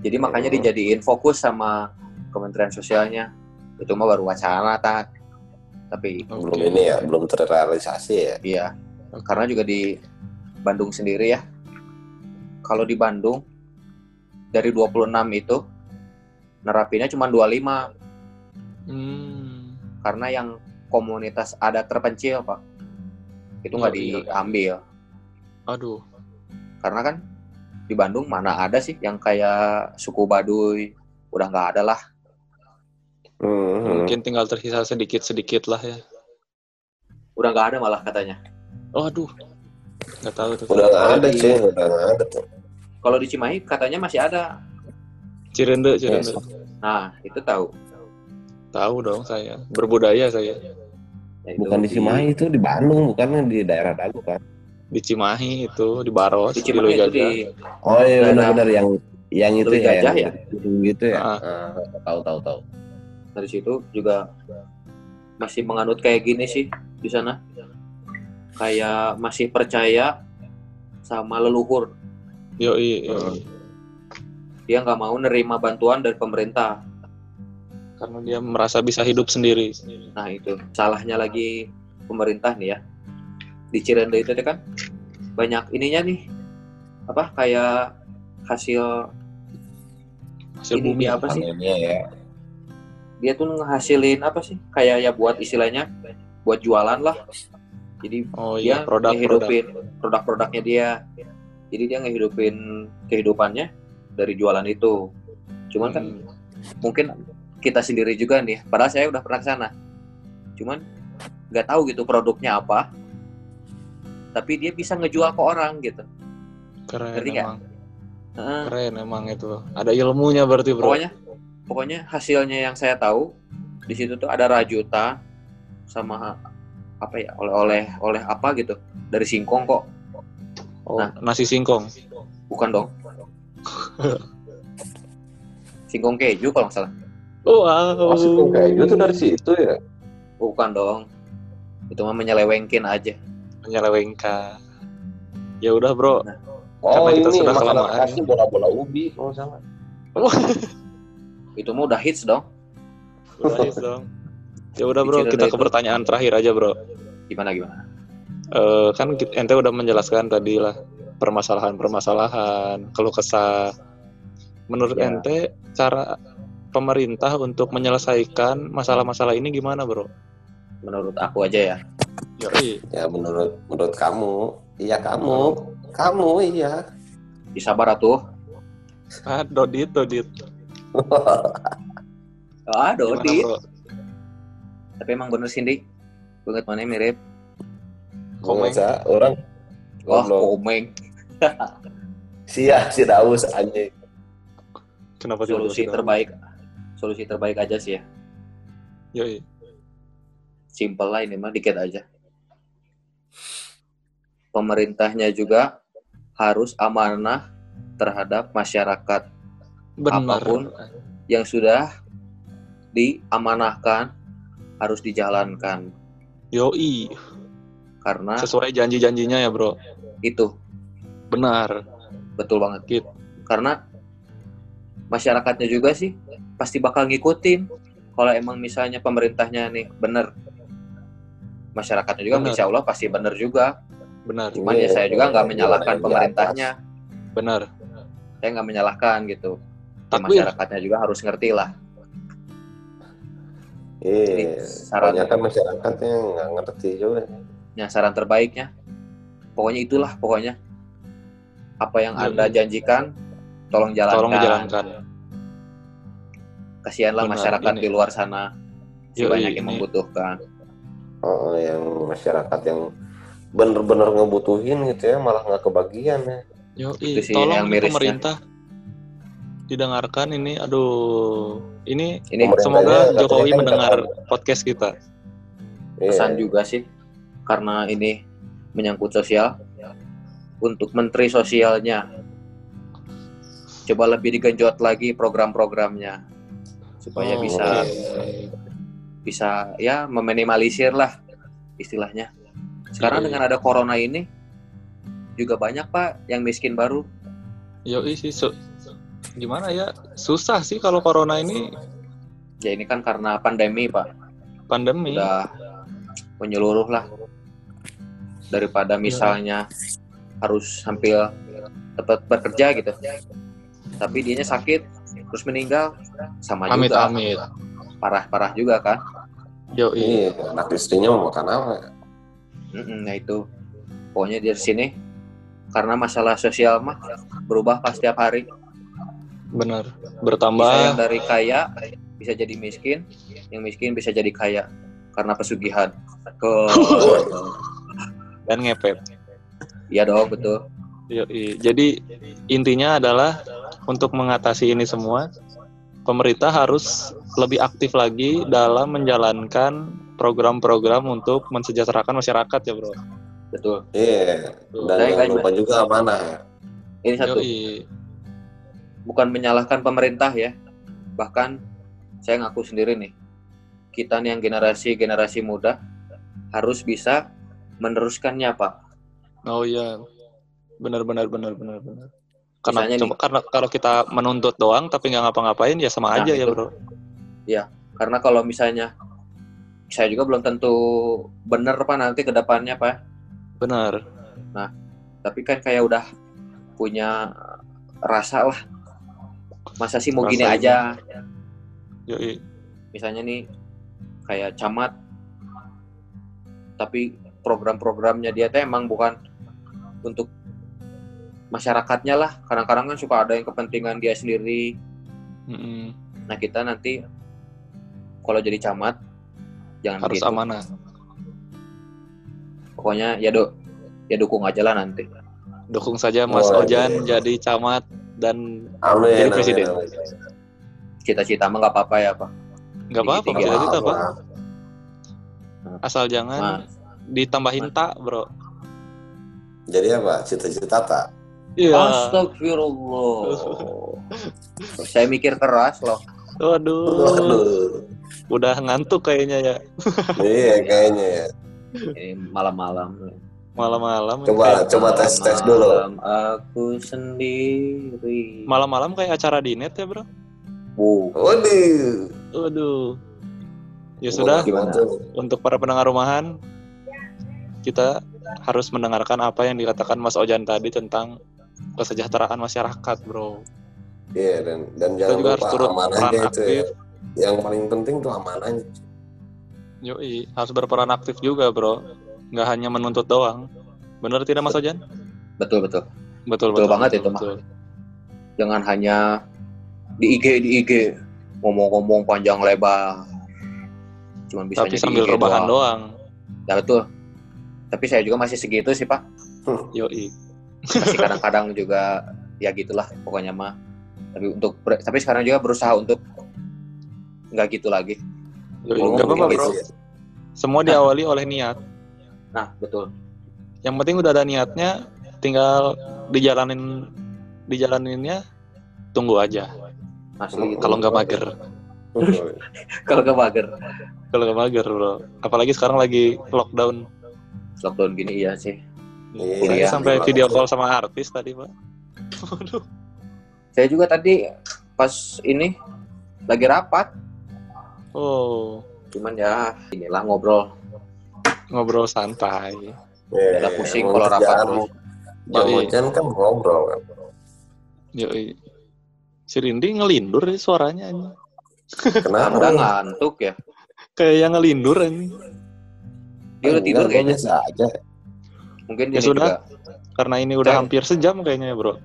Speaker 3: Jadi makanya
Speaker 1: Hmm.
Speaker 3: dijadiin fokus sama Kementerian Sosialnya. Itu mah baru wacana tak tapi
Speaker 1: belum ini ya belum terrealisasi ya.
Speaker 3: Iya. Karena juga di Bandung sendiri ya. Kalau di Bandung dari 26 itu nerapinnya cuma 25
Speaker 2: Hmm.
Speaker 3: karena yang komunitas adat terpencil pak itu nggak
Speaker 2: Oh, iya.
Speaker 3: diambil
Speaker 2: Aduh.
Speaker 3: karena kan di Bandung mana ada sih yang kayak suku Baduy udah nggak ada lah
Speaker 1: Hmm.
Speaker 2: Mungkin tinggal tersisa sedikit-sedikit lah ya.
Speaker 3: udah nggak ada malah katanya
Speaker 2: Oh, aduh. Nggak tahu tuh.
Speaker 1: udah nggak ada sih udah nggak ada tuh
Speaker 3: kalau di Cimahi katanya masih ada
Speaker 2: Cirende, Cirende.
Speaker 1: Yes.
Speaker 3: nah itu tahu
Speaker 2: Tahu dong saya. Berbudaya saya.
Speaker 3: Ya, itu
Speaker 1: bukan di Cimahi itu di Bandung bukan di daerah Dago kan
Speaker 2: Di Cimahi itu, di Baros,
Speaker 3: di
Speaker 2: di,
Speaker 3: Cimahi itu
Speaker 2: Lujajah.
Speaker 3: di
Speaker 1: oh iya benar-benar yang yang itu
Speaker 3: Lui
Speaker 1: ya
Speaker 3: Gajah
Speaker 1: yang gitu ya
Speaker 2: Ah.
Speaker 1: Ah, tahu tahu tahu
Speaker 3: dari situ juga masih menganut kayak gini sih di sana kayak masih percaya sama leluhur
Speaker 2: Yoi,
Speaker 1: Heeh.
Speaker 2: yoi.
Speaker 3: Dia nggak mau nerima bantuan dari pemerintah.
Speaker 2: Karena dia merasa bisa hidup sendiri.
Speaker 3: nah itu salahnya lagi pemerintah nih ya. Di Cirende itu kan banyak ininya nih. Apa kayak hasil
Speaker 2: Hasil
Speaker 3: Ini
Speaker 2: bumi
Speaker 3: apa sih?
Speaker 1: panennya ya.
Speaker 3: Dia tuh ngehasilin apa sih? Kayak ya buat istilahnya buat jualan lah. Jadi
Speaker 2: Oh
Speaker 3: dia
Speaker 2: iya, produk-produk.
Speaker 3: ngehidupin produk-produknya dia. Jadi dia ngehidupin kehidupannya dari jualan itu cuman kan
Speaker 2: Hmm.
Speaker 3: mungkin kita sendiri juga nih padahal saya udah pernah ke sana cuman nggak tahu gitu produknya apa tapi dia bisa ngejual ke orang gitu
Speaker 2: Keren
Speaker 3: Ngerti
Speaker 2: emang.
Speaker 3: Heeh.
Speaker 2: Keren emang itu. Ada ilmunya berarti, Bro.
Speaker 3: pokoknya pokoknya hasilnya yang saya tahu di situ tuh ada rajutan sama apa ya oleh-oleh oleh apa gitu dari singkong kok
Speaker 2: Oh,
Speaker 3: Nah.
Speaker 2: nasi singkong.
Speaker 3: bukan dong singkong keju kalau nggak salah
Speaker 2: Wow.
Speaker 1: Masuk kayak gitu dari situ ya
Speaker 3: bukan dong itu mah menyelewengkin aja
Speaker 2: Menyelewengkan. Ya udah, Bro.
Speaker 3: Nah.
Speaker 1: oh
Speaker 2: Karena kita
Speaker 1: ini
Speaker 2: sudah
Speaker 1: makanan
Speaker 2: kelamaan.
Speaker 1: khasnya bola-bola ubi kalau nggak salah
Speaker 3: itu mah udah hits dong
Speaker 2: Udah hits dong. Ya udah, Bro, kita ke
Speaker 3: itu.
Speaker 2: pertanyaan terakhir aja, Bro.
Speaker 3: gimana gimana
Speaker 2: Eh, kan ente udah menjelaskan tadi lah permasalahan-permasalahan, keluh kesah. Menurut
Speaker 3: Ya.
Speaker 2: ente cara pemerintah untuk menyelesaikan masalah-masalah ini gimana, Bro?
Speaker 3: menurut aku aja ya
Speaker 2: Yoi.
Speaker 1: ya menurut menurut kamu iya kamu kamu iya
Speaker 3: disabar atuh
Speaker 2: Ah, Dodit, Dodit.
Speaker 3: ah
Speaker 2: Gimana,
Speaker 3: Dodi
Speaker 2: Bro?
Speaker 3: tapi emang bener Cindy banget mana mirip
Speaker 2: Komeng.
Speaker 1: Masa orang
Speaker 3: wah
Speaker 1: Goblok.
Speaker 3: komeng
Speaker 1: sia si Daus anjing
Speaker 2: Kenapa
Speaker 3: solusi terbaik solusi terbaik aja sih ya
Speaker 2: Yoi.
Speaker 3: simple lah ini mah dikit aja pemerintahnya juga harus amanah terhadap masyarakat
Speaker 2: Benar.
Speaker 3: Apa pun. yang sudah diamanahkan harus dijalankan
Speaker 2: Yoi.
Speaker 3: karena
Speaker 2: Sesuai janji-janjinya ya, Bro.
Speaker 3: itu
Speaker 2: Benar.
Speaker 3: betul banget
Speaker 2: Gitu.
Speaker 3: karena masyarakatnya juga sih pasti bakal ngikutin kalau emang misalnya pemerintahnya nih bener masyarakatnya juga
Speaker 2: Bener.
Speaker 3: insya Allah pasti bener juga
Speaker 2: Benar.
Speaker 3: cuman
Speaker 1: Iya,
Speaker 3: ya saya juga nggak
Speaker 1: iya,
Speaker 3: menyalahkan
Speaker 1: iya,
Speaker 3: pemerintahnya
Speaker 2: Benar.
Speaker 3: saya nggak menyalahkan gitu Ya, masyarakatnya juga harus ngerti lah
Speaker 1: iya
Speaker 3: saran
Speaker 1: banyak kan masyarakatnya nggak ngerti juga
Speaker 3: yang saran terbaiknya pokoknya itulah pokoknya apa yang
Speaker 2: Iya,
Speaker 3: anda
Speaker 2: iya.
Speaker 3: janjikan tolong jalankan
Speaker 2: Tolong dijalankan.
Speaker 3: kasihanlah
Speaker 2: Benar,
Speaker 3: masyarakat
Speaker 2: ini.
Speaker 3: di luar sana si
Speaker 2: Yoi,
Speaker 3: banyak yang
Speaker 2: ini.
Speaker 3: membutuhkan
Speaker 1: oh yang masyarakat yang bener-bener ngebutuhin gitu ya malah nggak kebagian ya
Speaker 2: Yoi,
Speaker 3: Itu sih
Speaker 2: tolong
Speaker 3: yang mirisnya.
Speaker 2: pemerintah didengarkan ini. Aduh, ini
Speaker 3: ini
Speaker 2: semoga Jokowi
Speaker 1: kan
Speaker 2: mendengar
Speaker 1: kata-
Speaker 2: podcast kita.
Speaker 3: pesan
Speaker 1: Iya.
Speaker 3: juga sih karena ini menyangkut sosial untuk menteri sosialnya coba lebih digenjot lagi program-programnya supaya
Speaker 2: Oh,
Speaker 3: bisa
Speaker 2: oke.
Speaker 3: bisa ya meminimalisir lah istilahnya sekarang
Speaker 2: Iya,
Speaker 3: dengan ada corona ini juga banyak Pak yang miskin baru.
Speaker 2: Yoi sih, su- gimana ya? Susah sih kalau corona ini
Speaker 3: Ya ini kan karena pandemi Pak.
Speaker 2: pandemi.
Speaker 3: Udah menyeluruh lah. Daripada misalnya harus hampir tetap bekerja gitu. Tapi dianya sakit terus meninggal sama
Speaker 2: Amit
Speaker 3: juga
Speaker 2: amit.
Speaker 3: parah-parah juga kan.
Speaker 2: Yoi.
Speaker 1: Iya, anak istrinya mau makan apa?
Speaker 3: Mm-mm, nah itu pokoknya dari sini karena masalah sosial mah berubah pas setiap hari.
Speaker 2: Benar.
Speaker 3: Bisa yang
Speaker 2: Bertambah.
Speaker 3: dari kaya bisa jadi miskin, yang miskin bisa jadi kaya karena pesugihan. Ke
Speaker 2: dan ngepet.
Speaker 3: Iya dong betul.
Speaker 2: Yoi. Jadi intinya adalah untuk mengatasi ini semua, pemerintah harus lebih aktif lagi dalam menjalankan program-program untuk mensejahterakan masyarakat ya bro.
Speaker 3: Betul.
Speaker 1: Iya, dan
Speaker 3: Saya
Speaker 1: jangan lupa juga amanah.
Speaker 3: Ini satu
Speaker 2: Yoi.
Speaker 3: bukan menyalahkan pemerintah ya. Bahkan saya ngaku sendiri nih. Kita nih yang generasi-generasi muda harus bisa meneruskannya, Pak.
Speaker 2: Oh iya, benar benar benar benar benar. Karena
Speaker 3: Misalnya
Speaker 2: cuma karena kalau kita menuntut doang tapi nggak ngapa-ngapain ya sama
Speaker 3: Nah,
Speaker 2: aja ya
Speaker 3: itu.
Speaker 2: bro.
Speaker 3: Karena kalau misalnya saya juga belum tentu bener Pak nanti ke depannya, Pak.
Speaker 2: Benar.
Speaker 3: Tapi kan kayak udah punya rasa lah. Masa sih mau gini
Speaker 2: Rasa
Speaker 3: aja?
Speaker 2: Yoi.
Speaker 3: Misalnya nih kayak camat tapi program-programnya dia tuh emang bukan untuk masyarakatnya lah. Kadang-kadang kan suka ada yang kepentingan dia sendiri.
Speaker 2: Mm-mm.
Speaker 3: Nah, kita nanti kalau jadi camat jangan
Speaker 2: Harus
Speaker 3: begitu.
Speaker 2: amanah.
Speaker 3: Pokoknya ya do ya dukung aja lah nanti.
Speaker 2: Dukung saja Mas
Speaker 1: Oh,
Speaker 2: Ojan
Speaker 1: iya.
Speaker 2: jadi camat dan
Speaker 1: Amin.
Speaker 2: Jadi presiden.
Speaker 1: amin.
Speaker 3: Cita-cita mah nggak apa-apa ya, Pak.
Speaker 2: nggak apa-apa
Speaker 1: apa-apa.
Speaker 2: apa asal jangan
Speaker 3: Nah,
Speaker 2: ditambahin tak bro.
Speaker 1: Jadi apa? Cita-cita tak?
Speaker 2: Iya.
Speaker 3: Astagfirullah. Saya mikir keras loh.
Speaker 2: Waduh.
Speaker 1: Waduh.
Speaker 2: Udah ngantuk kayaknya ya
Speaker 1: iya, kayaknya ya.
Speaker 3: Ini malam-malam.
Speaker 2: malam-malam.
Speaker 1: Coba,
Speaker 2: Kayak-
Speaker 1: coba tes tes dulu.
Speaker 3: Malam Aku sendiri.
Speaker 2: Malam-malam kayak acara di net ya bro.
Speaker 3: Bu.
Speaker 1: Waduh.
Speaker 2: Waduh. Ya sudah,
Speaker 3: Gimana?
Speaker 2: untuk para pendengar rumahan, kita harus mendengarkan apa yang dikatakan Mas Ojan tadi tentang kesejahteraan masyarakat, bro.
Speaker 1: Iya dan dan
Speaker 2: Kita
Speaker 1: jangan
Speaker 2: juga
Speaker 1: lupa
Speaker 2: harus turut peran
Speaker 1: itu ya.
Speaker 2: aktif.
Speaker 1: Yang paling penting tuh amanahnya.
Speaker 2: Yoi, harus berperan aktif juga, bro. Nggak hanya menuntut doang. Bener tidak, Mas Ojan?
Speaker 3: Betul betul.
Speaker 2: Betul,
Speaker 3: Betul banget itu, Mas.
Speaker 2: betul.
Speaker 3: Jangan hanya di IG di IG ngomong-ngomong panjang lebar. Cuman bisa
Speaker 2: Tapi sambil rebahan doang.
Speaker 3: Ya betul. Tapi saya juga masih segitu sih Pak.
Speaker 2: Yoi.
Speaker 3: Masih kadang-kadang juga ya gitulah pokoknya mah. Tapi untuk tapi sekarang juga berusaha untuk nggak gitu lagi.
Speaker 2: Yoi. Nggak apa-apa,
Speaker 1: gitu
Speaker 2: bro.
Speaker 1: ya.
Speaker 2: Semua diawali oleh niat.
Speaker 3: Nah betul.
Speaker 2: Yang penting udah ada niatnya, tinggal dijalanin dijalaninnya tunggu aja.
Speaker 3: Asli gitu.
Speaker 2: Kalau nggak mager.
Speaker 3: kalau nggak mager
Speaker 2: Kalau nggak mager, bro. Apalagi sekarang lagi lockdown.
Speaker 3: Lockdown gini iya sih.
Speaker 1: Iya,
Speaker 3: iya.
Speaker 2: sampai video call sama artis tadi, Pak. Waduh.
Speaker 3: Saya juga tadi pas ini lagi rapat.
Speaker 2: Oh,
Speaker 3: Cuman ya inilah ngobrol.
Speaker 2: ngobrol santai.
Speaker 1: Iya,
Speaker 3: Udah pusing
Speaker 1: emang
Speaker 3: kalau rapat terus.
Speaker 1: Bang kan ngobrol kan.
Speaker 2: Yoi. Si Rindi ngelindur nih suaranya ini.
Speaker 1: Kenapa?
Speaker 3: Udah ngantuk ya.
Speaker 2: Kayak yang ngelindur ini.
Speaker 3: Dia udah tidur kayaknya.
Speaker 1: biasa aja.
Speaker 3: Mungkin
Speaker 2: Ya sudah.
Speaker 3: juga.
Speaker 2: Karena ini udah
Speaker 3: Saya-
Speaker 2: hampir sejam kayaknya, Bro.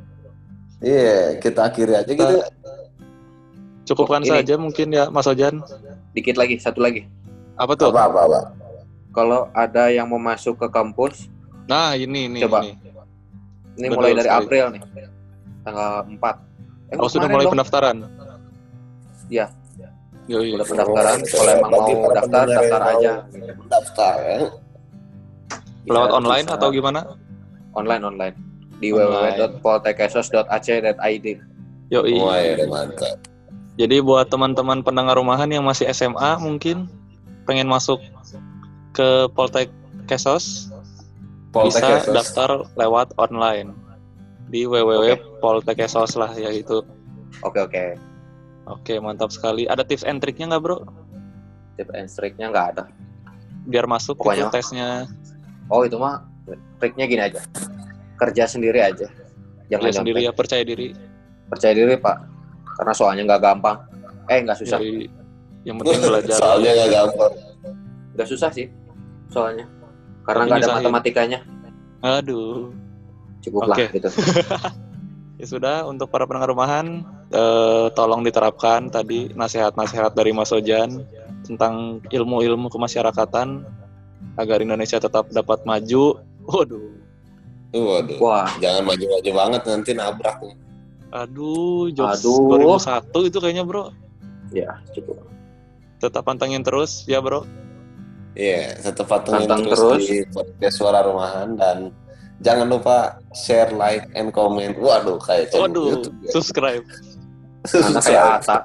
Speaker 1: Iya, kita akhiri aja gitu.
Speaker 2: Cukupkan
Speaker 3: Ini.
Speaker 2: saja mungkin ya, Mas Ojan.
Speaker 3: Dikit lagi, satu lagi.
Speaker 2: Apa tuh?
Speaker 1: Apa apa apa.
Speaker 3: Kalau ada yang mau masuk ke kampus,
Speaker 2: Nah, ini ini
Speaker 3: Coba.
Speaker 2: ini.
Speaker 3: ini
Speaker 2: Betul
Speaker 3: mulai dari
Speaker 2: sekali.
Speaker 3: April nih. Tanggal 4. Eh,
Speaker 2: Oh, sudah mulai
Speaker 3: dong.
Speaker 2: pendaftaran.
Speaker 3: Iya.
Speaker 2: Yoi.
Speaker 3: Udah pendaftaran. Kalau emang mau daftar, daftar aja.
Speaker 1: Daftar ya.
Speaker 2: Lewat online
Speaker 3: bisa
Speaker 2: atau gimana?
Speaker 3: Online online di www.poltekesos.ac.id.
Speaker 2: Yoi.
Speaker 1: Wah, ya mantap.
Speaker 2: Jadi buat teman-teman pendengar rumahan yang masih SMA mungkin pengen masuk ke Poltek Kesos
Speaker 1: Poltek
Speaker 2: bisa
Speaker 1: Esos.
Speaker 2: daftar lewat online di www.poltekesos lah ya itu.
Speaker 3: Oke oke.
Speaker 2: Oke, mantap sekali. Ada tips and triknya nggak, Bro?
Speaker 3: Tip and triknya nggak ada.
Speaker 2: Biar masuk
Speaker 3: Pokoknya-
Speaker 2: gitu tesnya.
Speaker 3: Oh itu mah triknya gini aja. Kerja sendiri aja. Jangan
Speaker 2: Dia sendiri ya percaya diri.
Speaker 3: Percaya diri pak. Karena soalnya nggak gampang. Eh nggak susah.
Speaker 2: Jadi yang penting belajar.
Speaker 1: Soalnya nggak gampang.
Speaker 3: Nggak susah sih. Soalnya. Karena nggak ada matematikanya.
Speaker 2: Aduh.
Speaker 3: Cukup lah
Speaker 2: Oke.
Speaker 3: gitu.
Speaker 2: Ya sudah, untuk para pendengar rumahan, eh, tolong diterapkan tadi nasihat-nasihat dari Mas Ojan tentang ilmu-ilmu kemasyarakatan agar Indonesia tetap dapat maju. Waduh,
Speaker 1: Waduh.
Speaker 3: Wah.
Speaker 1: Jangan maju-maju banget nanti nabrak.
Speaker 2: aduh, jokes
Speaker 3: Aduh.
Speaker 2: 2001 itu kayaknya bro.
Speaker 3: Ya cukup.
Speaker 2: Tetap pantengin terus ya bro.
Speaker 1: Iya, tetap pantengin
Speaker 3: Pantang
Speaker 1: terus,
Speaker 3: terus.
Speaker 1: di podcast Suara Rumahan dan jangan lupa share, like, and comment. Waduh, kayak channel
Speaker 2: Waduh,
Speaker 1: YouTube ya.
Speaker 2: subscribe.
Speaker 3: Anak kayak Ata.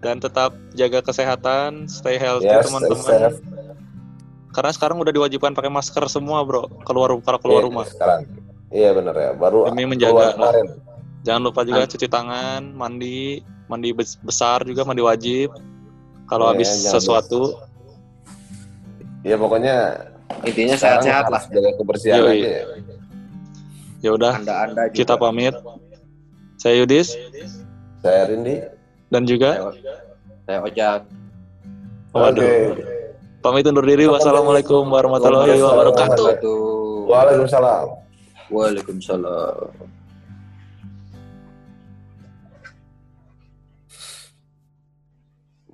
Speaker 2: Dan tetap jaga kesehatan, stay healthy
Speaker 1: Yes,
Speaker 2: teman-teman. Karena sekarang udah diwajibkan pakai masker semua bro, keluar kalau keluar
Speaker 1: Iya,
Speaker 2: rumah.
Speaker 1: Sekarang. Iya benar ya, baru
Speaker 2: Demi menjaga.
Speaker 1: kemarin.
Speaker 2: Jangan lupa juga cuci tangan, mandi, mandi bes- besar juga mandi wajib. Kalau
Speaker 1: Iya,
Speaker 2: habis sesuatu,
Speaker 1: Ya pokoknya
Speaker 3: Intinya sehat-sehat lah.
Speaker 1: Jaga kebersihan
Speaker 2: Yoi.
Speaker 1: aja ya.
Speaker 2: ya udah
Speaker 3: Anda-anda
Speaker 2: kita pamit. Saya Yudis
Speaker 1: Saya Rindi.
Speaker 2: dan juga
Speaker 3: Saya Ojak.
Speaker 2: waduh.
Speaker 1: Oke.
Speaker 2: Pamit undur diri. Wassalamualaikum warahmatullahi wabarakatuh.
Speaker 1: Waalaikumsalam.
Speaker 3: Waalaikumsalam.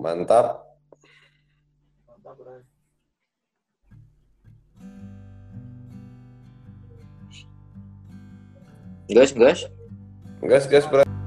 Speaker 1: Mantap.
Speaker 3: Guys, guys.
Speaker 1: gas, gas.